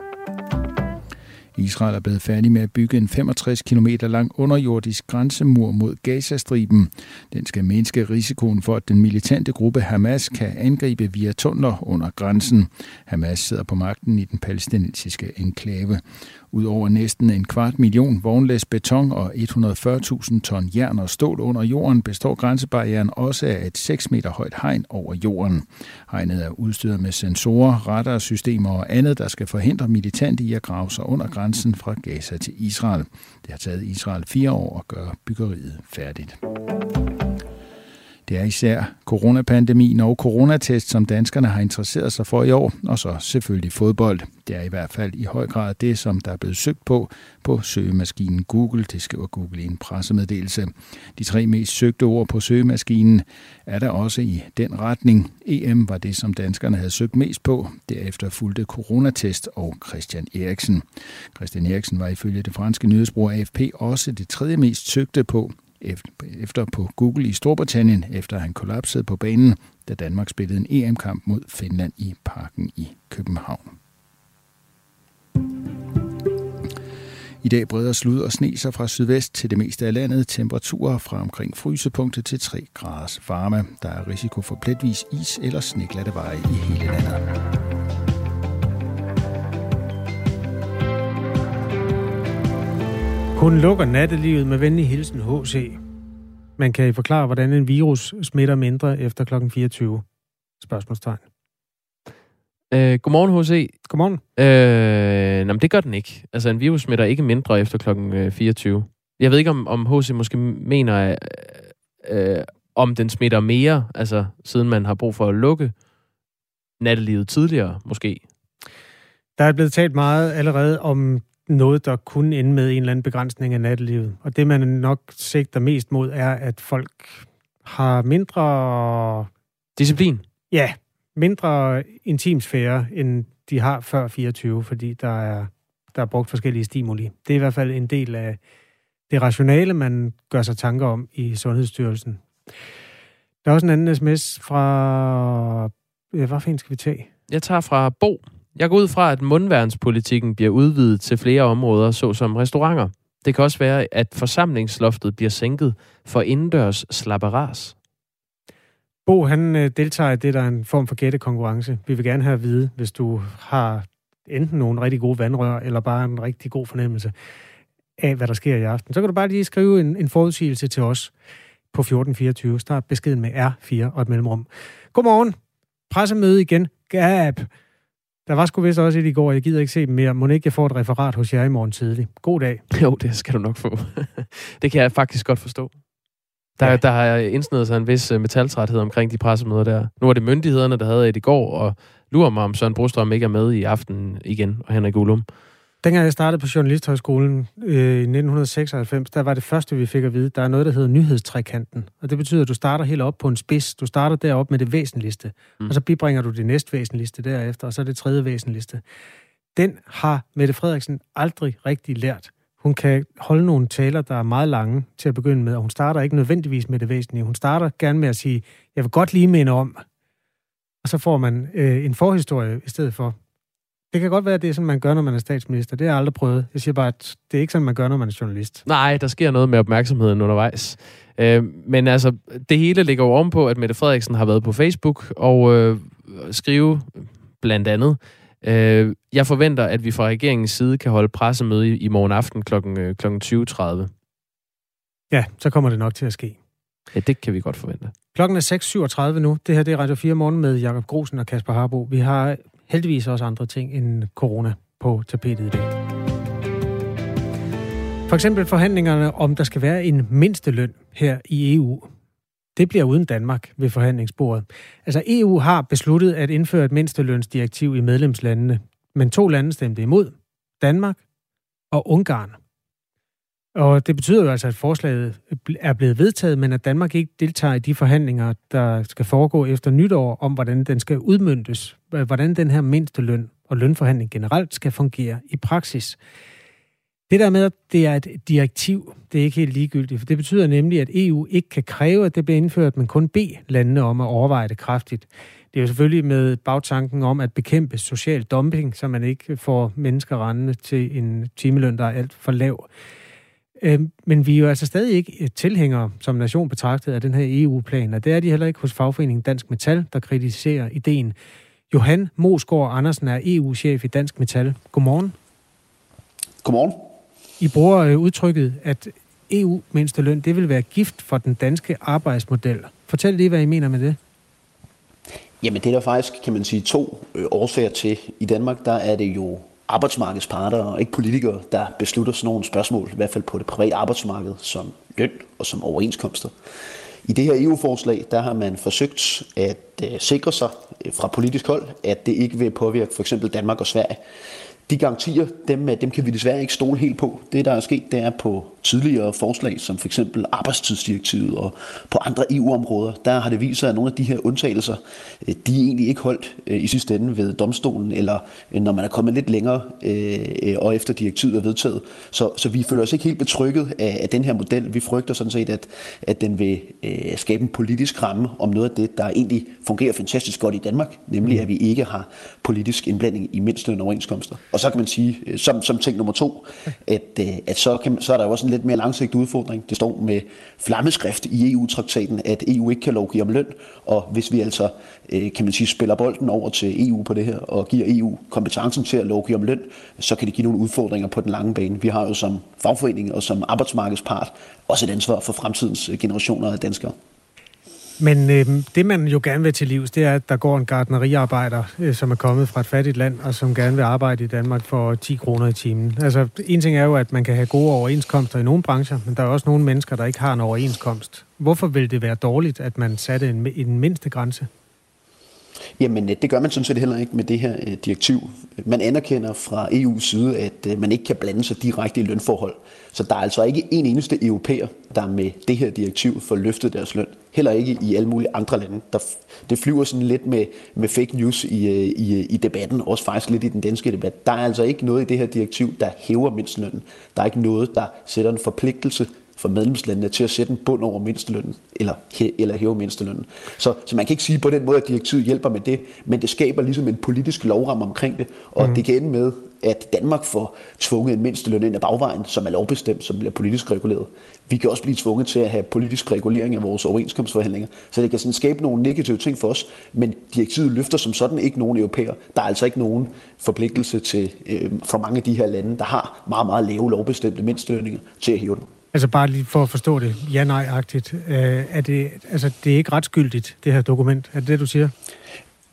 H: Israel er blevet færdig med at bygge en 65 km lang underjordisk grænsemur mod Gazastriben. Den skal mindske risikoen for, at den militante gruppe Hamas kan angribe via tunneler under grænsen. Hamas sidder på magten i den palæstinensiske enklave. Udover næsten en kvart million vognlæs beton og 140.000 ton jern og stål under jorden, består grænsebarrieren også af et 6 meter højt hegn over jorden. Hegnet er udstyret med sensorer, radarsystemer og andet, der skal forhindre militante i at grave sig under grænsen fra Gaza til Israel. Det har taget Israel fire år at gøre byggeriet færdigt. Det er især coronapandemien og coronatest, som danskerne har interesseret sig for i år, og så selvfølgelig fodbold. Det er i hvert fald i høj grad det, som der er blevet søgt på på søgemaskinen Google. Det skriver Google i en pressemeddelelse. De tre mest søgte ord på søgemaskinen er der også i den retning. EM var det, som danskerne havde søgt mest på. Derefter fulgte coronatest og Christian Eriksen. Christian Eriksen var ifølge det franske nyhedsbrug AFP også det tredje mest søgte på efter på Google i Storbritannien, efter han kollapsede på banen, da Danmark spillede en EM-kamp mod Finland i parken i København. I dag breder slud og sne sig fra sydvest til det meste af landet. Temperaturer fra omkring frysepunktet til 3 graders varme. Der er risiko for pletvis is eller sneglatte veje i hele landet.
A: Hun lukker nattelivet med venlig hilsen HC. Man kan I forklare, hvordan en virus smitter mindre efter kl. 24? Spørgsmålstegn.
B: Øh, godmorgen, H.C.
A: Godmorgen.
B: Øh, nej, det gør den ikke. Altså, en virus smitter ikke mindre efter kl. 24. Jeg ved ikke, om, om H.C. måske mener, øh, øh, om den smitter mere, altså siden man har brug for at lukke nattelivet tidligere, måske.
A: Der er blevet talt meget allerede om noget, der kunne ende med en eller anden begrænsning af nattelivet. Og det, man nok sigter mest mod, er, at folk har mindre...
B: Disciplin?
A: Ja, mindre intimsfære, end de har før 24, fordi der er, der er brugt forskellige stimuli. Det er i hvert fald en del af det rationale, man gør sig tanker om i Sundhedsstyrelsen. Der er også en anden sms fra... Ja, hvad fint skal vi tage?
B: Jeg tager fra Bo. Jeg går ud fra, at mundværnspolitikken bliver udvidet til flere områder, såsom restauranter. Det kan også være, at forsamlingsloftet bliver sænket for indendørs slapperas.
A: Bo, han øh, deltager i det, der er en form for gættekonkurrence. Vi vil gerne have at vide, hvis du har enten nogle rigtig gode vandrør, eller bare en rigtig god fornemmelse af, hvad der sker i aften. Så kan du bare lige skrive en, en forudsigelse til os på 1424. Start beskeden med R4 og et mellemrum. Godmorgen. Pressemøde igen. Gab. Der var sgu vist også et i går, jeg gider ikke se dem mere. Må ikke jeg får et referat hos jer i morgen tidlig. God dag.
B: Jo, det skal du nok få. det kan jeg faktisk godt forstå. Der, ja. der har indsnedet sig en vis uh, metaltræthed omkring de pressemøder der. Nu er det myndighederne, der havde et i går, og lurer mig, om Søren Brostrøm ikke er med i aften igen, og Henrik Ullum.
A: Dengang jeg startede på Journalisthøjskolen øh, i 1996, der var det første, vi fik at vide, der er noget, der hedder nyhedstrækanten. Og det betyder, at du starter helt op på en spids. Du starter derop med det væsentligste, mm. og så bibringer du det næste væsentligste derefter, og så det tredje væsentligste. Den har Mette Frederiksen aldrig rigtig lært. Hun kan holde nogle taler, der er meget lange til at begynde med, og hun starter ikke nødvendigvis med det væsentlige. Hun starter gerne med at sige, jeg vil godt lige minde om, og så får man øh, en forhistorie i stedet for. Det kan godt være, at det er sådan, man gør, når man er statsminister. Det har jeg aldrig prøvet. Jeg siger bare, at det er ikke sådan, man gør, når man er journalist.
B: Nej, der sker noget med opmærksomheden undervejs. Øh, men altså, det hele ligger jo ovenpå, at Mette Frederiksen har været på Facebook og øh, skrive blandt andet, øh, jeg forventer, at vi fra regeringens side kan holde pressemøde i, i morgen aften kl. Øh, kl. 20.30.
A: Ja, så kommer det nok til at ske.
B: Ja, det kan vi godt forvente.
A: Klokken er 6.37 nu. Det her det er Radio 4 morgen med Jakob Grosen og Kasper Harbo. Vi har heldigvis også andre ting end corona på tapetet i dag. For eksempel forhandlingerne om, der skal være en mindsteløn her i EU. Det bliver uden Danmark ved forhandlingsbordet. Altså EU har besluttet at indføre et mindstelønsdirektiv i medlemslandene, men to lande stemte imod. Danmark og Ungarn. Og det betyder jo altså, at forslaget er blevet vedtaget, men at Danmark ikke deltager i de forhandlinger, der skal foregå efter nytår, om hvordan den skal udmyndtes, hvordan den her mindsteløn og lønforhandling generelt skal fungere i praksis. Det der med, at det er et direktiv, det er ikke helt ligegyldigt, for det betyder nemlig, at EU ikke kan kræve, at det bliver indført, men kun bede landene om at overveje det kraftigt. Det er jo selvfølgelig med bagtanken om at bekæmpe social dumping, så man ikke får mennesker rendende til en timeløn, der er alt for lav. Øh, men vi er jo altså stadig ikke tilhængere som nation betragtet af den her EU-plan, og det er de heller ikke hos fagforeningen Dansk Metal, der kritiserer ideen. Johan Mosgaard Andersen er EU-chef i Dansk Metal. Godmorgen.
I: Godmorgen.
A: I bruger øh, udtrykket, at EU-mindsteløn, det vil være gift for den danske arbejdsmodel. Fortæl lige, hvad I mener med det.
I: Jamen, det er der faktisk, kan man sige, to øh, årsager til. I Danmark, der er det jo arbejdsmarkedsparter og ikke politikere, der beslutter sådan nogle spørgsmål, i hvert fald på det private arbejdsmarked, som løn og som overenskomster. I det her EU-forslag, der har man forsøgt at øh, sikre sig øh, fra politisk hold, at det ikke vil påvirke for eksempel Danmark og Sverige. De garantier, dem, øh, dem kan vi desværre ikke stole helt på. Det, der er sket, det er på tidligere forslag, som for eksempel arbejdstidsdirektivet og på andre EU-områder, der har det vist sig, at nogle af de her undtagelser, øh, de er egentlig ikke holdt øh, i sidste ende ved domstolen, eller når man er kommet lidt længere og efter direktivet er vedtaget. Så, så vi føler os ikke helt betrykket af, af den her model. Vi frygter sådan set, at, at den vil skabe en politisk ramme om noget af det, der egentlig fungerer fantastisk godt i Danmark, nemlig at vi ikke har politisk indblanding i mindstløn overenskomster. Og så kan man sige, øh, som, som ting nummer to, at, øh, at så, kan, så er der jo også en lidt mere langsigtet udfordring. Det står med flammeskrift i EU-traktaten, at EU ikke kan lovgive om løn, og hvis vi altså, øh, kan man sige, spiller bolden over til EU på det her, og giver EU kompetencen til at lovgive om løn, så kan det give nogle udfordringer på den lange bane. Vi har jo som fagforening og som arbejdsmarkedspart også et ansvar for fremtidens generationer af danskere.
A: Men øh, det, man jo gerne vil til livs, det er, at der går en gardneriarbejder, øh, som er kommet fra et fattigt land, og som gerne vil arbejde i Danmark for 10 kroner i timen. Altså, en ting er jo, at man kan have gode overenskomster i nogle brancher, men der er også nogle mennesker, der ikke har en overenskomst. Hvorfor vil det være dårligt, at man satte en, en mindste grænse?
I: Jamen, øh, det gør man sådan set heller ikke med det her øh, direktiv. Man anerkender fra EU's side, at øh, man ikke kan blande sig direkte i lønforhold. Så der er altså ikke en eneste europæer, der med det her direktiv får løftet deres løn. Heller ikke i alle mulige andre lande. Der, det flyver sådan lidt med, med fake news i, i, i debatten, også faktisk lidt i den danske debat. Der er altså ikke noget i det her direktiv, der hæver mindstlønnen. Der er ikke noget, der sætter en forpligtelse for medlemslandene til at sætte en bund over mindstelønnen, eller, eller hæve mindstelønnen. Så, så man kan ikke sige på den måde, at direktivet hjælper med det, men det skaber ligesom en politisk lovramme omkring det, og mm. det kan ende med, at Danmark får tvunget en mindsteløn ind ad bagvejen, som er lovbestemt, som bliver politisk reguleret. Vi kan også blive tvunget til at have politisk regulering af vores overenskomstforhandlinger, så det kan sådan skabe nogle negative ting for os, men direktivet løfter som sådan ikke nogen europæer. Der er altså ikke nogen forpligtelse til øh, for mange af de her lande, der har meget, meget lave lovbestemte mindstelønninger til at hæve dem.
A: Altså bare lige for at forstå det, ja-nej-agtigt. Øh, er det, altså, det er ikke retskyldigt, det her dokument? Er det det, du siger?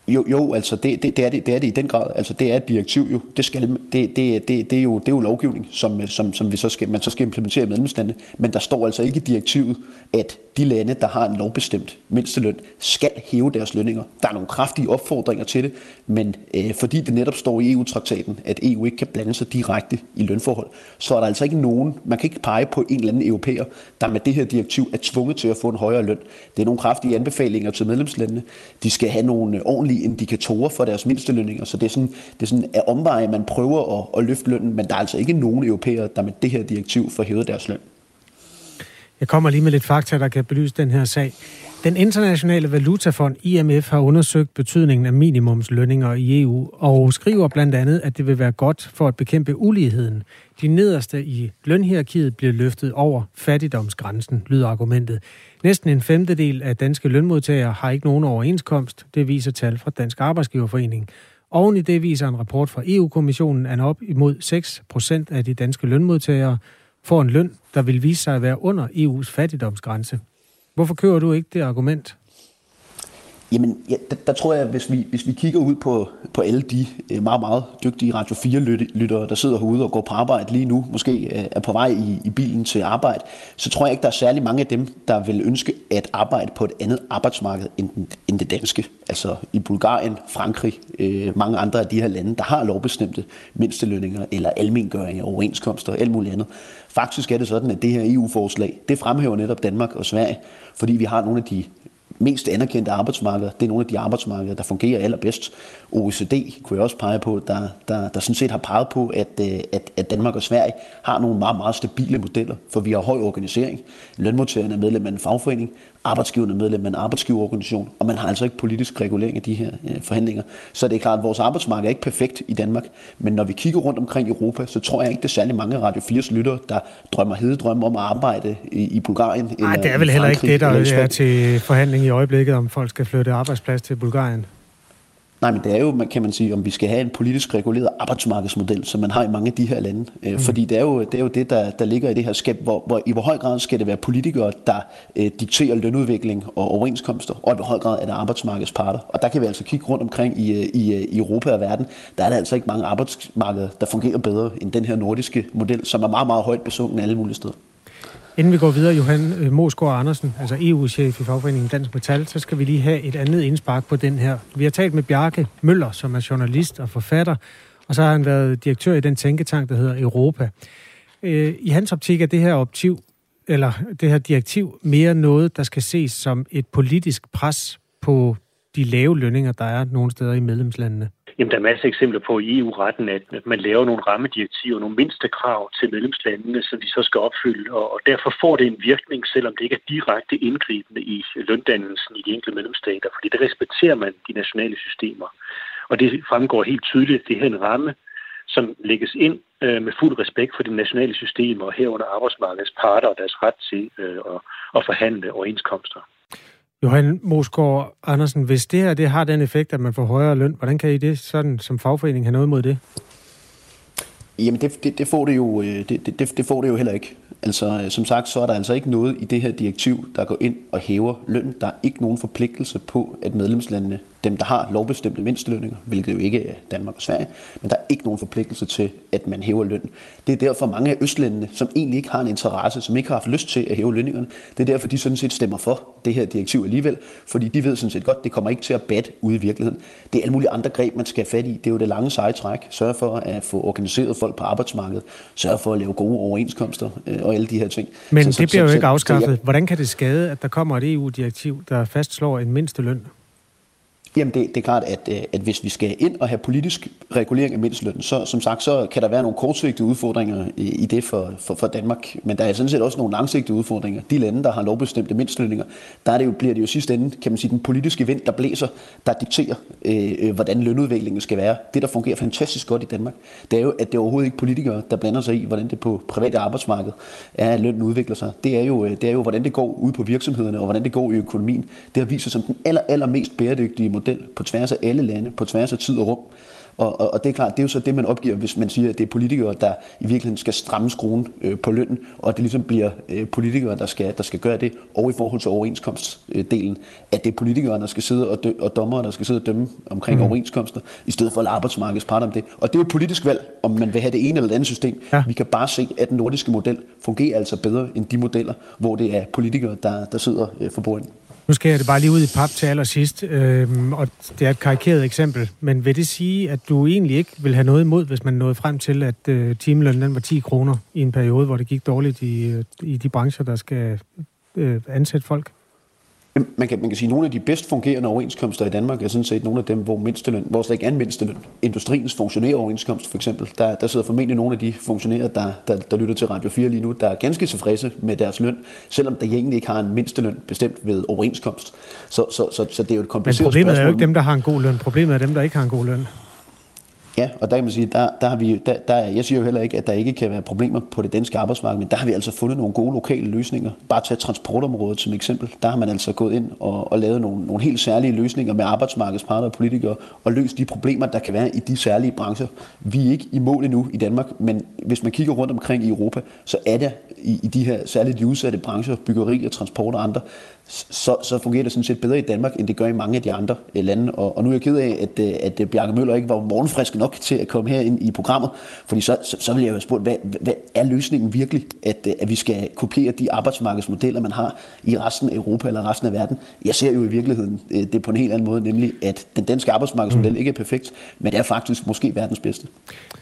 I: Jo, jo altså det, det, det, er det, det er det i den grad. Altså det er et direktiv jo. Det, skal, det, det, det, det, er, jo, det er jo lovgivning, som, som, som vi så skal, man så skal implementere i medlemslandene. Men der står altså ikke i direktivet, at de lande, der har en lovbestemt mindsteløn, skal hæve deres lønninger. Der er nogle kraftige opfordringer til det, men øh, fordi det netop står i EU-traktaten, at EU ikke kan blande sig direkte i lønforhold, så er der altså ikke nogen, man kan ikke pege på en eller anden europæer, der med det her direktiv er tvunget til at få en højere løn. Det er nogle kraftige anbefalinger til medlemslandene. De skal have nogle øh, ordentlige indikatorer for deres mindstelønninger, så det er sådan, det er sådan at omveje, man prøver at, at løfte lønnen, men der er altså ikke nogen europæere, der med det her direktiv får hævet deres løn.
A: Jeg kommer lige med lidt fakta, der kan belyse den her sag. Den internationale valutafond IMF har undersøgt betydningen af minimumslønninger i EU og skriver blandt andet, at det vil være godt for at bekæmpe uligheden. De nederste i lønhierarkiet bliver løftet over fattigdomsgrænsen, lyder argumentet. Næsten en femtedel af danske lønmodtagere har ikke nogen overenskomst. Det viser tal fra Dansk Arbejdsgiverforening. Oven i det viser en rapport fra EU-kommissionen, at op imod 6 procent af de danske lønmodtagere får en løn, der vil vise sig at være under EU's fattigdomsgrænse. Hvorfor kører du ikke det argument?
I: Jamen, ja, der, der tror jeg, hvis vi, hvis vi kigger ud på, på alle de øh, meget, meget dygtige Radio 4-lyttere, der sidder herude og går på arbejde lige nu, måske øh, er på vej i, i bilen til arbejde, så tror jeg ikke, der er særlig mange af dem, der vil ønske at arbejde på et andet arbejdsmarked end, end det danske. Altså i Bulgarien, Frankrig, øh, mange andre af de her lande, der har lovbestemte mindstelønninger eller almengøring overenskomster og alt muligt andet. Faktisk er det sådan, at det her EU-forslag, det fremhæver netop Danmark og Sverige, fordi vi har nogle af de mest anerkendte arbejdsmarkeder, det er nogle af de arbejdsmarkeder, der fungerer allerbedst. OECD kunne jeg også pege på, der, der, der sådan set har peget på, at, øh, at, at Danmark og Sverige har nogle meget, meget stabile modeller, for vi har høj organisering. Lønmodtagerne er medlem af en fagforening, arbejdsgiverne er medlem af en arbejdsgiverorganisation, og man har altså ikke politisk regulering af de her øh, forhandlinger. Så det er klart, at vores arbejdsmarked er ikke perfekt i Danmark, men når vi kigger rundt omkring i Europa, så tror jeg ikke, det er særlig mange Radio 4's lyttere, der drømmer hededrømme om at arbejde i, i Bulgarien.
A: Nej, det er vel heller ikke det, der er til forhandling i øjeblikket, om folk skal flytte arbejdsplads til Bulgarien.
I: Nej, men det er jo, kan man sige, om vi skal have en politisk reguleret arbejdsmarkedsmodel, som man har i mange af de her lande. Øh, mm. Fordi det er jo det, er jo det der, der ligger i det her skab, hvor, hvor i hvor høj grad skal det være politikere, der øh, dikterer lønudvikling og overenskomster, og i hvor høj grad er det arbejdsmarkedsparter. Og der kan vi altså kigge rundt omkring i, øh, i, øh, i Europa og verden. Der er der altså ikke mange arbejdsmarkeder, der fungerer bedre end den her nordiske model, som er meget, meget højt besungen alle mulige steder.
A: Inden vi går videre, Johan øh, Mosgaard Andersen, altså EU-chef i fagforeningen Dansk Metal, så skal vi lige have et andet indspark på den her. Vi har talt med Bjarke Møller, som er journalist og forfatter, og så har han været direktør i den tænketank, der hedder Europa. Øh, I hans optik er det her optiv, eller det her direktiv mere noget, der skal ses som et politisk pres på de lave lønninger, der er nogle steder i medlemslandene?
J: Jamen, der er masser af eksempler på i EU-retten, at man laver nogle rammedirektiver, nogle mindste krav til medlemslandene, som de så skal opfylde, og derfor får det en virkning, selvom det ikke er direkte indgribende i løndannelsen i de enkelte medlemsstater, fordi der respekterer man de nationale systemer. Og det fremgår helt tydeligt, at det her er en ramme, som lægges ind øh, med fuld respekt for de nationale systemer, og herunder arbejdsmarkedets parter og deres ret til øh, at, at forhandle overenskomster.
A: Johan Mosgaard Andersen, hvis det her det har den effekt, at man får højere løn, hvordan kan I det sådan som fagforening have noget mod det?
I: Jamen det, det, det, får det, jo, øh, det, det, det får det jo heller ikke. Altså øh, som sagt, så er der altså ikke noget i det her direktiv, der går ind og hæver løn. Der er ikke nogen forpligtelse på, at medlemslandene dem, der har lovbestemte mindstelønninger, hvilket jo ikke er Danmark og Sverige, men der er ikke nogen forpligtelse til, at man hæver løn. Det er derfor mange af østlændene, som egentlig ikke har en interesse, som ikke har haft lyst til at hæve lønningerne, det er derfor, de sådan set stemmer for det her direktiv alligevel, fordi de ved sådan set godt, det kommer ikke til at bat ude i virkeligheden. Det er alle mulige andre greb, man skal have fat i. Det er jo det lange seje træk. Sørge for at få organiseret folk på arbejdsmarkedet. Sørge for at lave gode overenskomster øh, og alle de her ting.
A: Men så, det bliver så, jo ikke afskaffet. Hvordan kan det skade, at der kommer et EU-direktiv, der fastslår en mindsteløn?
I: Jamen det, det er klart, at, øh, at hvis vi skal ind og have politisk regulering af mindstelønnen, så som sagt, så kan der være nogle kortsigtede udfordringer i, i det for, for, for Danmark. Men der er sådan set også nogle langsigtede udfordringer. De lande, der har lovbestemte mindstelønninger, der er det jo, bliver det jo sidste ende, kan man sige, den politiske vind, der blæser, der dikterer, øh, øh, hvordan lønudviklingen skal være. Det, der fungerer fantastisk godt i Danmark, det er jo, at det er overhovedet ikke politikere, der blander sig i, hvordan det på private arbejdsmarked er, at lønnen udvikler sig. Det er jo, øh, det er jo hvordan det går ud på virksomhederne, og hvordan det går i økonomien. Det har vist sig som den aller, aller mest bæredygtige model på tværs af alle lande, på tværs af tid og rum. Og, og, og det er klart, det er jo så det, man opgiver, hvis man siger, at det er politikere, der i virkeligheden skal stramme skruen øh, på lønnen, og at det ligesom bliver øh, politikere, der skal, der skal gøre det, og i forhold til overenskomstdelen, at det er politikere, der skal sidde og, dø, og dommere, der skal sidde og dømme omkring mm. overenskomster, i stedet for at arbejdsmarkedets parter om det. Og det er jo et politisk valg, om man vil have det ene eller det andet system. Ja. Vi kan bare se, at den nordiske model fungerer altså bedre end de modeller, hvor det er politikere, der, der sidder øh, for bordenden.
A: Nu skal jeg det bare lige ud i pap til allersidst, øhm, og det er et karikeret eksempel, men vil det sige, at du egentlig ikke vil have noget imod, hvis man nåede frem til, at øh, timelønnen den var 10 kroner i en periode, hvor det gik dårligt i, øh, i de brancher, der skal øh, ansætte folk?
I: Man kan, man kan sige, at nogle af de bedst fungerende overenskomster i Danmark er sådan set nogle af dem, hvor, mindsteløn, hvor der ikke er en mindsteløn. Industriens funktionæroverenskomst for eksempel, der, der sidder formentlig nogle af de funktionærer, der, der, der lytter til Radio 4 lige nu, der er ganske tilfredse med deres løn, selvom der egentlig ikke har en mindsteløn bestemt ved overenskomst. Så, så, så, så det er jo et kompliceret
A: Men problemet
I: spørgsmål.
A: er jo ikke dem, der har en god løn. Problemet er dem, der ikke har en god løn.
I: Ja, og der kan man sige, der, der har vi, der, der, jeg siger jo heller ikke, at der ikke kan være problemer på det danske arbejdsmarked, men der har vi altså fundet nogle gode lokale løsninger. Bare tage transportområdet som eksempel. Der har man altså gået ind og, og lavet nogle, nogle helt særlige løsninger med arbejdsmarkedsparter og politikere, og løst de problemer, der kan være i de særlige brancher. Vi er ikke i mål endnu i Danmark, men hvis man kigger rundt omkring i Europa, så er der i, i de her særligt de udsatte brancher, byggeri og transport og andre, så, så fungerer det sådan set bedre i Danmark, end det gør i mange af de andre øh, lande. Og, og nu er jeg ked af, at, øh, at, at Bjarke Møller ikke var morgenfrisk nok til at komme her ind i programmet, fordi så, så, så vil jeg jo have spurgt, hvad, hvad er løsningen virkelig, at, øh, at vi skal kopiere de arbejdsmarkedsmodeller, man har i resten af Europa eller resten af verden? Jeg ser jo i virkeligheden det på en helt anden måde, nemlig at den danske arbejdsmarkedsmodel mm. ikke er perfekt, men det er faktisk måske verdens bedste.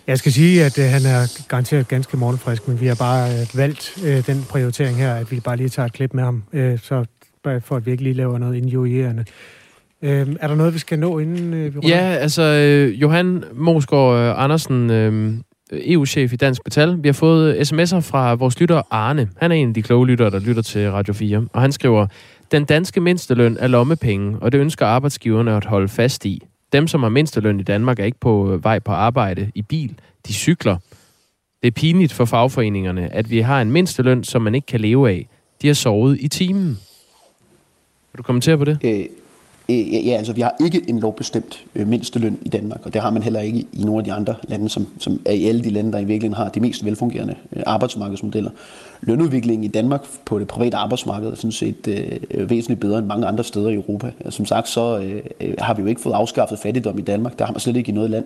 A: Jeg skal sige, at han er garanteret ganske morgenfrisk, men vi har bare valgt den prioritering her, at vi bare lige tager et klip med ham. så for at vi ikke lige laver noget injurierende. Øhm, er der noget, vi skal nå, inden øh, vi runder?
B: Ja, altså øh, Johan Mosgaard øh, Andersen, øh, EU-chef i Dansk Metal. Vi har fået sms'er fra vores lytter Arne. Han er en af de kloge lyttere, der lytter til Radio 4. Og han skriver, den danske mindsteløn er lommepenge, og det ønsker arbejdsgiverne at holde fast i. Dem, som har mindsteløn i Danmark, er ikke på øh, vej på arbejde i bil. De cykler. Det er pinligt for fagforeningerne, at vi har en mindsteløn, som man ikke kan leve af. De har sovet i timen. Vil du kommentere på det?
I: Øh, øh, ja, altså vi har ikke en lovbestemt øh, mindsteløn i Danmark, og det har man heller ikke i nogle af de andre lande, som, som er i alle de lande, der i virkeligheden har de mest velfungerende øh, arbejdsmarkedsmodeller. Lønudviklingen i Danmark på det private arbejdsmarked er sådan set øh, væsentligt bedre end mange andre steder i Europa. Altså, som sagt, så øh, øh, har vi jo ikke fået afskaffet fattigdom i Danmark. Der har man slet ikke i noget land.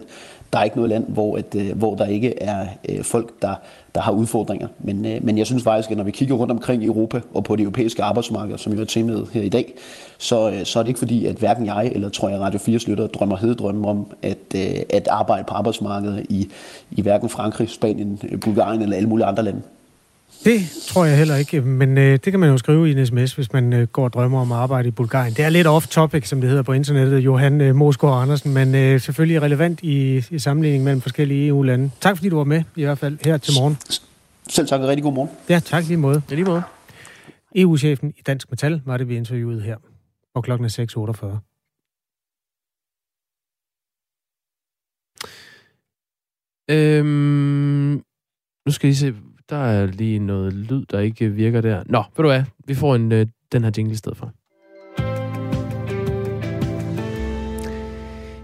I: Der er ikke noget land, hvor, at, øh, hvor der ikke er øh, folk, der der har udfordringer. Men, øh, men jeg synes faktisk, at når vi kigger rundt omkring i Europa og på det europæiske arbejdsmarked, som vi har temaet her i dag, så, øh, så er det ikke fordi, at hverken jeg eller tror jeg Radio 4 lytter drømmer hededrømme om at, øh, at arbejde på arbejdsmarkedet i, i hverken Frankrig, Spanien, Bulgarien eller alle mulige andre lande.
A: Det tror jeg heller ikke, men øh, det kan man jo skrive i en sms, hvis man øh, går og drømmer om at arbejde i Bulgarien. Det er lidt off-topic, som det hedder på internettet, Johan øh, Mosgaard Andersen, men øh, selvfølgelig relevant i, i sammenligning mellem forskellige EU-lande. Tak fordi du var med, i hvert fald her til morgen.
I: Selv tak, og rigtig god morgen.
A: Ja, tak lige måde.
B: Ja, lige måde.
A: EU-chefen i Dansk Metal var det, vi interviewede her, og klokken er 6.48.
B: Øhm, nu skal I se, der er lige noget lyd, der ikke virker der. Nå, ved du hvad? Vi får en, øh, den her jingle i stedet for.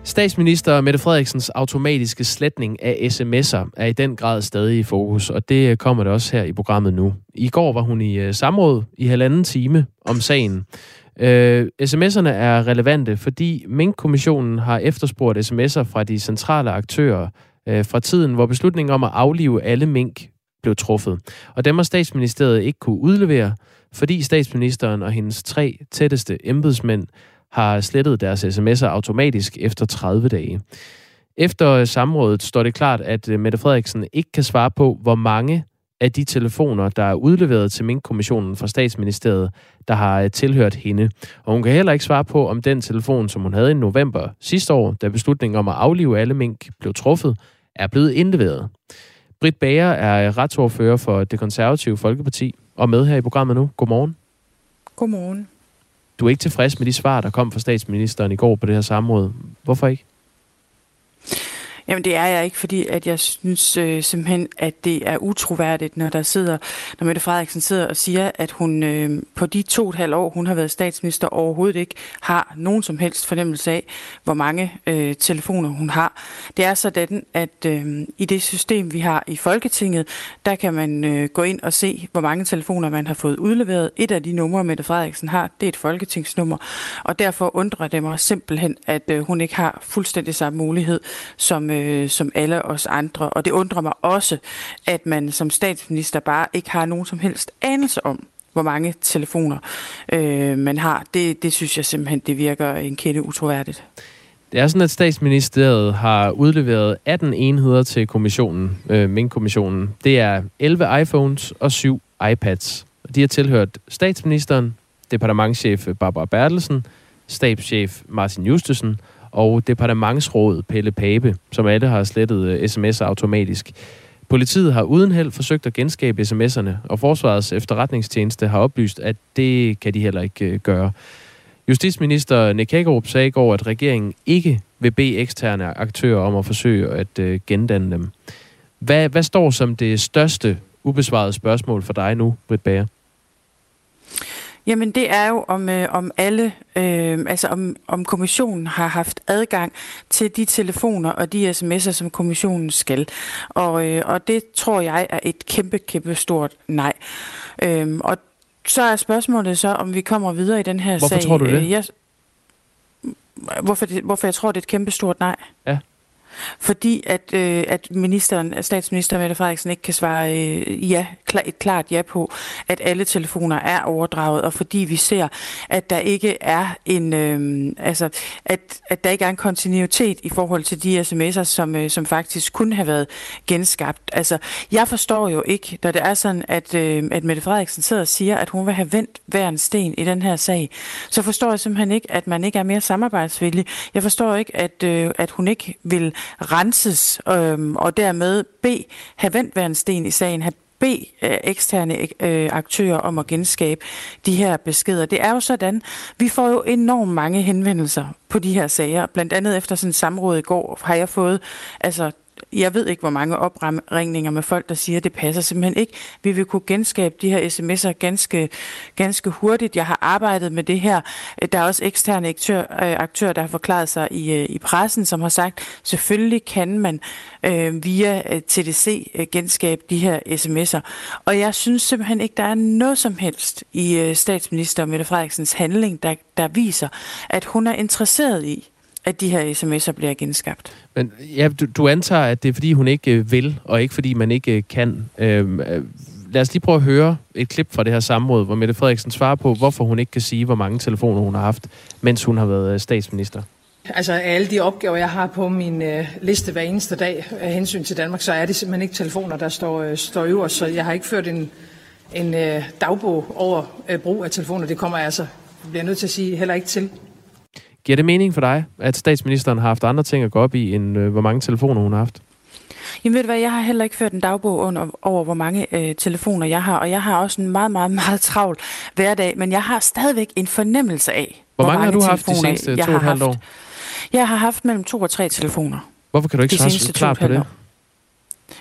B: Statsminister Mette Frederiksens automatiske sletning af sms'er er i den grad stadig i fokus, og det øh, kommer det også her i programmet nu. I går var hun i øh, samråd i halvanden time om sagen. Øh, sms'erne er relevante, fordi Mink-kommissionen har efterspurgt sms'er fra de centrale aktører øh, fra tiden, hvor beslutningen om at aflive alle mink blev truffet. Og dem har statsministeriet ikke kunne udlevere, fordi statsministeren og hendes tre tætteste embedsmænd har slettet deres sms'er automatisk efter 30 dage. Efter samrådet står det klart, at øh, Mette Frederiksen ikke kan svare på, hvor mange af de telefoner, der er udleveret til Mink-kommissionen fra statsministeriet, der har øh, tilhørt hende. Og hun kan heller ikke svare på, om den telefon, som hun havde i november sidste år, da beslutningen om at aflive alle mink blev truffet, er blevet indleveret. Britt Bager er retsordfører for det konservative Folkeparti og med her i programmet nu. Godmorgen.
K: Godmorgen.
B: Du er ikke tilfreds med de svar, der kom fra statsministeren i går på det her samråd. Hvorfor ikke?
K: Jamen det er jeg ikke, fordi at jeg synes øh, simpelthen, at det er utroværdigt, når der sidder, når Mette Frederiksen sidder og siger, at hun øh, på de to og et halvt år, hun har været statsminister, overhovedet ikke har nogen som helst fornemmelse af, hvor mange øh, telefoner hun har. Det er sådan, at øh, i det system, vi har i Folketinget, der kan man øh, gå ind og se, hvor mange telefoner man har fået udleveret. Et af de numre, Mette Frederiksen har, det er et folketingsnummer, og derfor undrer det mig simpelthen, at øh, hun ikke har fuldstændig samme mulighed som øh, øh, som alle os andre. Og det undrer mig også, at man som statsminister bare ikke har nogen som helst anelse om, hvor mange telefoner øh, man har. Det, det synes jeg simpelthen, det virker en kende utroværdigt.
B: Det er sådan, at statsministeriet har udleveret 18 enheder til kommissionen, øh, Mink-kommissionen. Det er 11 iPhones og 7 iPads. De har tilhørt statsministeren, departementchef Barbara Bertelsen, stabschef Martin Justesen og departementsråd Pelle Pape, som alle har slettet øh, sms'er automatisk. Politiet har uden held forsøgt at genskabe sms'erne, og Forsvarets efterretningstjeneste har oplyst, at det kan de heller ikke øh, gøre. Justitsminister Nick Hagerup sagde i går, at regeringen ikke vil bede eksterne aktører om at forsøge at øh, gendanne dem. Hvad, hvad står som det største ubesvarede spørgsmål for dig nu, Britt Bager?
K: Jamen det er jo om, øh, om alle, øh, altså om, om kommissionen har haft adgang til de telefoner og de sms'er, som kommissionen skal. Og, øh, og det tror jeg er et kæmpe, kæmpe stort nej. Øh, og så er spørgsmålet så, om vi kommer videre i den her
B: Hvorfor
K: sag.
B: Hvorfor tror du det?
K: Øh, jeg, hvorfor, det, hvorfor jeg tror, det er et kæmpe stort nej?
B: Ja.
K: Fordi at, øh, at ministeren, at statsminister Mette Frederiksen ikke kan svare øh, ja, klar, et klart ja på, at alle telefoner er overdraget, og fordi vi ser, at der ikke er en, øh, altså, at, at der ikke er en kontinuitet i forhold til de sms'er, som, øh, som faktisk kunne have været genskabt. Altså, jeg forstår jo ikke, når det er sådan, at, øh, at Mette Frederiksen sidder og siger, at hun vil have vendt hver en sten i den her sag, så forstår jeg simpelthen ikke, at man ikke er mere samarbejdsvillig. Jeg forstår ikke, at, øh, at hun ikke vil renses, øh, og dermed B, have vendt hver en sten i sagen, have bede øh, eksterne øh, aktører om at genskabe de her beskeder. Det er jo sådan, vi får jo enormt mange henvendelser på de her sager. Blandt andet efter sådan en samråd i går har jeg fået altså jeg ved ikke, hvor mange opringninger med folk, der siger, at det passer simpelthen ikke. Vi vil kunne genskabe de her sms'er ganske, ganske hurtigt. Jeg har arbejdet med det her. Der er også eksterne aktører, aktør, aktører der har forklaret sig i, øh, i pressen, som har sagt, selvfølgelig kan man øh, via øh, TDC genskabe de her sms'er. Og jeg synes simpelthen ikke, der er noget som helst i statsminister Mette Frederiksens handling, der, der viser, at hun er interesseret i, at de her sms'er bliver genskabt.
B: Men ja, du, du antager, at det er, fordi hun ikke øh, vil, og ikke fordi man ikke øh, kan. Øhm, øh, lad os lige prøve at høre et klip fra det her samråd, hvor Mette Frederiksen svarer på, hvorfor hun ikke kan sige, hvor mange telefoner hun har haft, mens hun har været statsminister.
F: Altså af alle de opgaver, jeg har på min øh, liste hver eneste dag af hensyn til Danmark, så er det simpelthen ikke telefoner, der står, øh, står øverst. Så jeg har ikke ført en, en øh, dagbog over øh, brug af telefoner. Det kommer jeg altså, bliver nødt til at sige, heller ikke til.
B: Giver det mening for dig, at statsministeren har haft andre ting at gå op i, end øh, hvor mange telefoner hun har haft?
K: Jamen ved du hvad, jeg har heller ikke ført en dagbog under, over, hvor mange øh, telefoner jeg har, og jeg har også en meget, meget, meget travl hverdag, men jeg har stadigvæk en fornemmelse af,
B: hvor, hvor mange, mange har du haft de seneste to og et halvt år?
K: Jeg har haft mellem to og tre telefoner.
B: Hvorfor kan du ikke svare klart på det?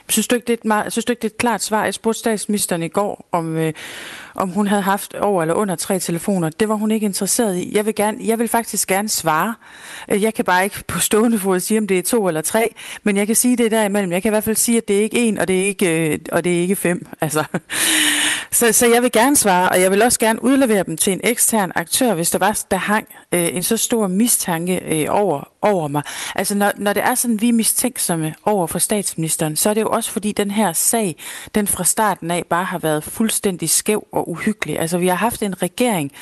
K: Synes du, ikke, det er et meget, synes du ikke, det er et klart svar? Jeg spurgte statsministeren i går, om, øh, om hun havde haft over eller under tre telefoner. Det var hun ikke interesseret i. Jeg vil, gerne, jeg vil faktisk gerne svare. Øh, jeg kan bare ikke på stående fod sige, om det er to eller tre, men jeg kan sige det derimellem. Jeg kan i hvert fald sige, at det er ikke en, og det er ikke, øh, og det er ikke fem. Altså. Så, så jeg vil gerne svare, og jeg vil også gerne udlevere dem til en ekstern aktør, hvis der var der hang øh, en så stor mistanke øh, over, over mig. Altså når, når det er sådan, vi er mistænksomme over for statsministeren, så er det jo også fordi den her sag, den fra starten af bare har været fuldstændig skæv og uhyggelig. Altså vi har haft en regering,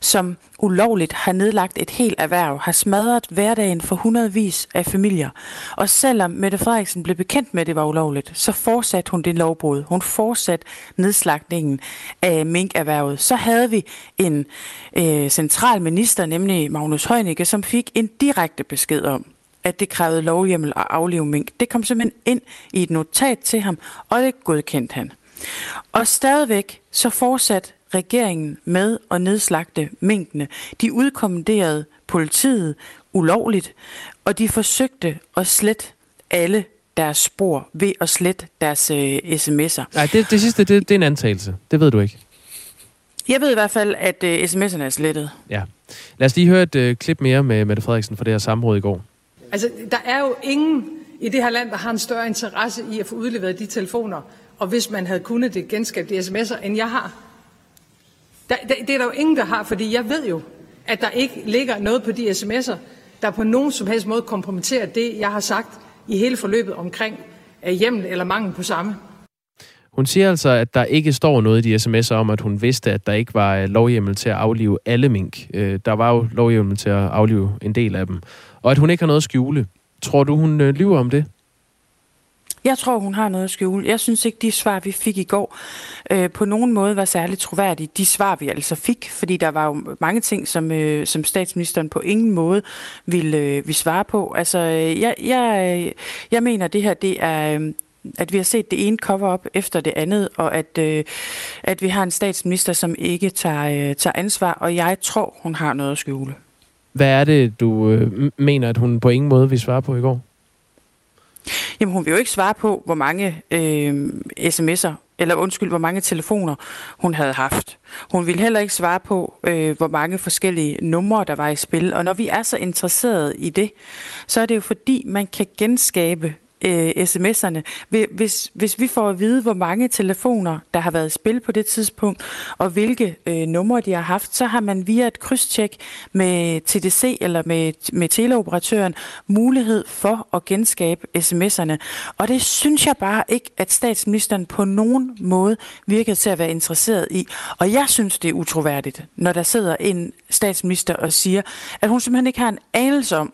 K: som ulovligt har nedlagt et helt erhverv, har smadret hverdagen for hundredvis af familier. Og selvom Mette Frederiksen blev bekendt med, at det var ulovligt, så fortsatte hun det lovbrud. Hun fortsatte nedslagningen af minkerhvervet. Så havde vi en øh, central minister, nemlig Magnus Heunicke, som fik en direkte besked om, at det krævede lovhjemmel at aflive mink. Det kom simpelthen ind i et notat til ham, og det godkendte han. Og stadigvæk så fortsat regeringen med at nedslagte minkene. De udkommanderede politiet ulovligt, og de forsøgte at slette alle deres spor ved at slette deres øh, sms'er.
B: Nej, det, det sidste, det, det er en antagelse. Det ved du ikke.
K: Jeg ved i hvert fald, at øh, sms'erne er slettet.
B: Ja. Lad os lige høre et øh, klip mere med Mette Frederiksen fra det her samråd i går.
F: Altså, der er jo ingen i det her land, der har en større interesse i at få udleveret de telefoner, og hvis man havde kunnet det genskabe de sms'er, end jeg har. Der, der, det er der jo ingen, der har, fordi jeg ved jo, at der ikke ligger noget på de sms'er, der på nogen som helst måde kompromitterer det, jeg har sagt i hele forløbet omkring øh, hjemmel eller mangel på samme.
B: Hun siger altså, at der ikke står noget i de sms'er om, at hun vidste, at der ikke var øh, lovhjemmel til at aflive alle mink. Øh, der var jo lovhjemmel til at aflive en del af dem. Og at hun ikke har noget at skjule. Tror du, hun øh, lyver om det?
K: Jeg tror, hun har noget at skjule. Jeg synes ikke, de svar, vi fik i går, øh, på nogen måde var særligt troværdige. De svar, vi altså fik, fordi der var jo mange ting, som, øh, som statsministeren på ingen måde ville, øh, ville svare på. Altså, øh, jeg, jeg, øh, jeg mener, det her, det er... Øh, at vi har set det ene cover op efter det andet, og at, øh, at vi har en statsminister, som ikke tager, øh, tager ansvar, og jeg tror, hun har noget at skjule.
B: Hvad er det, du øh, mener, at hun på ingen måde vil svare på i går?
K: Jamen, hun vil jo ikke svare på, hvor mange øh, sms'er, eller undskyld, hvor mange telefoner hun havde haft. Hun vil heller ikke svare på, øh, hvor mange forskellige numre, der var i spil. Og når vi er så interesserede i det, så er det jo fordi, man kan genskabe øh, sms'erne. Hvis, hvis vi får at vide, hvor mange telefoner, der har været i spil på det tidspunkt, og hvilke øh, numre de har haft, så har man via et krydstjek med TDC eller med, med teleoperatøren mulighed for at genskabe sms'erne. Og det synes jeg bare ikke, at statsministeren på nogen måde virker til at være interesseret i. Og jeg synes, det er utroværdigt, når der sidder en statsminister og siger, at hun simpelthen ikke har en anelse om,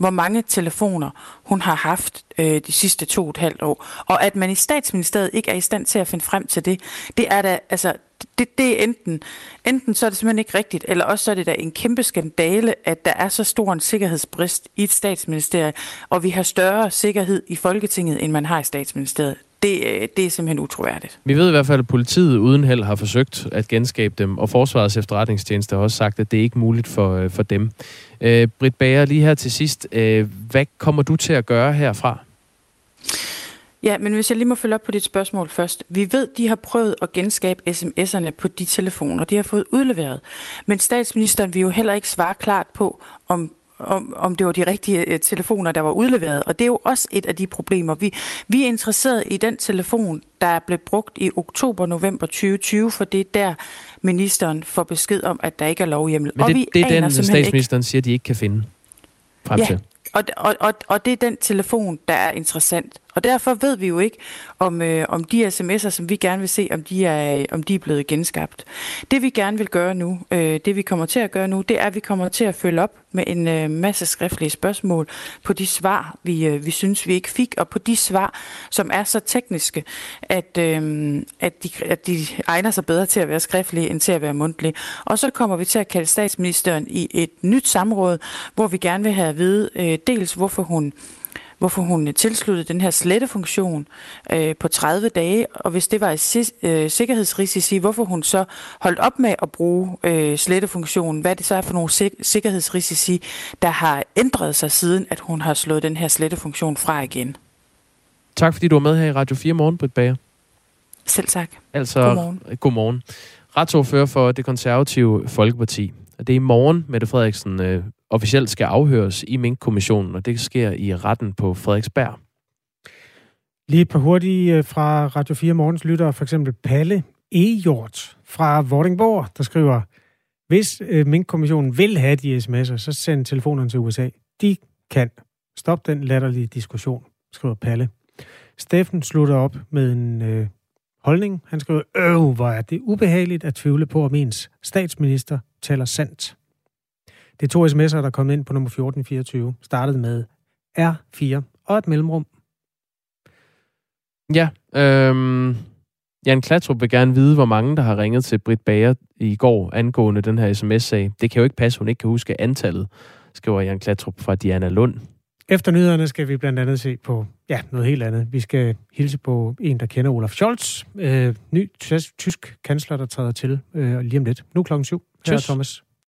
K: hvor mange telefoner hun har haft øh, de sidste to og et halvt år. Og at man i statsministeriet ikke er i stand til at finde frem til det, det er da, altså, det, det er enten, enten så er det simpelthen ikke rigtigt, eller også så er det da en kæmpe skandale, at der er så stor en sikkerhedsbrist i et statsministerie, og vi har større sikkerhed i Folketinget, end man har i statsministeriet det, øh, det er simpelthen utroværdigt.
B: Vi ved i hvert fald, at politiet uden held har forsøgt at genskabe dem, og Forsvarets efterretningstjeneste har også sagt, at det er ikke muligt for, øh, for dem. Øh, Britt Bager, lige her til sidst, øh, hvad kommer du til at gøre herfra?
K: Ja, men hvis jeg lige må følge op på dit spørgsmål først. Vi ved, de har prøvet at genskabe sms'erne på de telefoner, de har fået udleveret. Men statsministeren vil jo heller ikke svare klart på, om om, om det var de rigtige øh, telefoner, der var udleveret. Og det er jo også et af de problemer. Vi, vi er interesseret i den telefon, der blev brugt i oktober-november 2020, for det er der, ministeren får besked om, at der ikke er lovhjemmel.
B: Men det,
K: og vi
B: det er den, statsministeren
K: ikke...
B: siger, de ikke kan finde frem
K: ja,
B: til.
K: Og, og, og, og det er den telefon, der er interessant. Og derfor ved vi jo ikke, om, øh, om de sms'er, som vi gerne vil se, om de, er, om de er blevet genskabt. Det vi gerne vil gøre nu, øh, det vi kommer til at gøre nu, det er, at vi kommer til at følge op med en øh, masse skriftlige spørgsmål på de svar, vi, øh, vi synes, vi ikke fik, og på de svar, som er så tekniske, at, øh, at, de, at de egner sig bedre til at være skriftlige, end til at være mundtlige. Og så kommer vi til at kalde statsministeren i et nyt samråd, hvor vi gerne vil have at vide øh, dels, hvorfor hun hvorfor hun tilsluttede den her slettefunktion øh, på 30 dage, og hvis det var et øh, sikkerhedsrisici, hvorfor hun så holdt op med at bruge øh, slettefunktionen, hvad det så er for nogle sik- sikkerhedsrisici, der har ændret sig siden, at hun har slået den her slettefunktion fra igen.
B: Tak fordi du var med her i Radio 4 Morgen, Britt Bager.
K: Selv tak.
B: Altså,
K: godmorgen.
B: godmorgen. Retsordfører for det konservative Folkeparti. Det er i morgen, Mette Frederiksen øh, officielt skal afhøres i Mink-kommissionen, og det sker i retten på Frederiksberg.
A: Lige et par hurtige øh, fra Radio 4 Morgens lyttere, for eksempel Palle Ejort fra Vordingborg, der skriver, hvis øh, Mink-kommissionen vil have de sms'er, så send telefonerne til USA. De kan. Stop den latterlige diskussion, skriver Palle. Steffen slutter op med en øh, holdning. Han skriver, øh, hvor er det ubehageligt at tvivle på, om ens statsminister taler sandt. Det er to sms'er, der er kommet ind på nummer 1424. Startede med R4 og et mellemrum.
B: Ja, øhm, Jan Klatrup vil gerne vide, hvor mange, der har ringet til Britt Bager i går angående den her sms-sag. Det kan jo ikke passe, hun ikke kan huske antallet, skriver Jan Klatrup fra Diana Lund.
A: Efter nyhederne skal vi blandt andet se på ja, noget helt andet. Vi skal hilse på en, der kender Olaf Scholz, øh, ny tysk kansler, der træder til øh, lige om lidt. Nu klokken syv. Her er Thomas.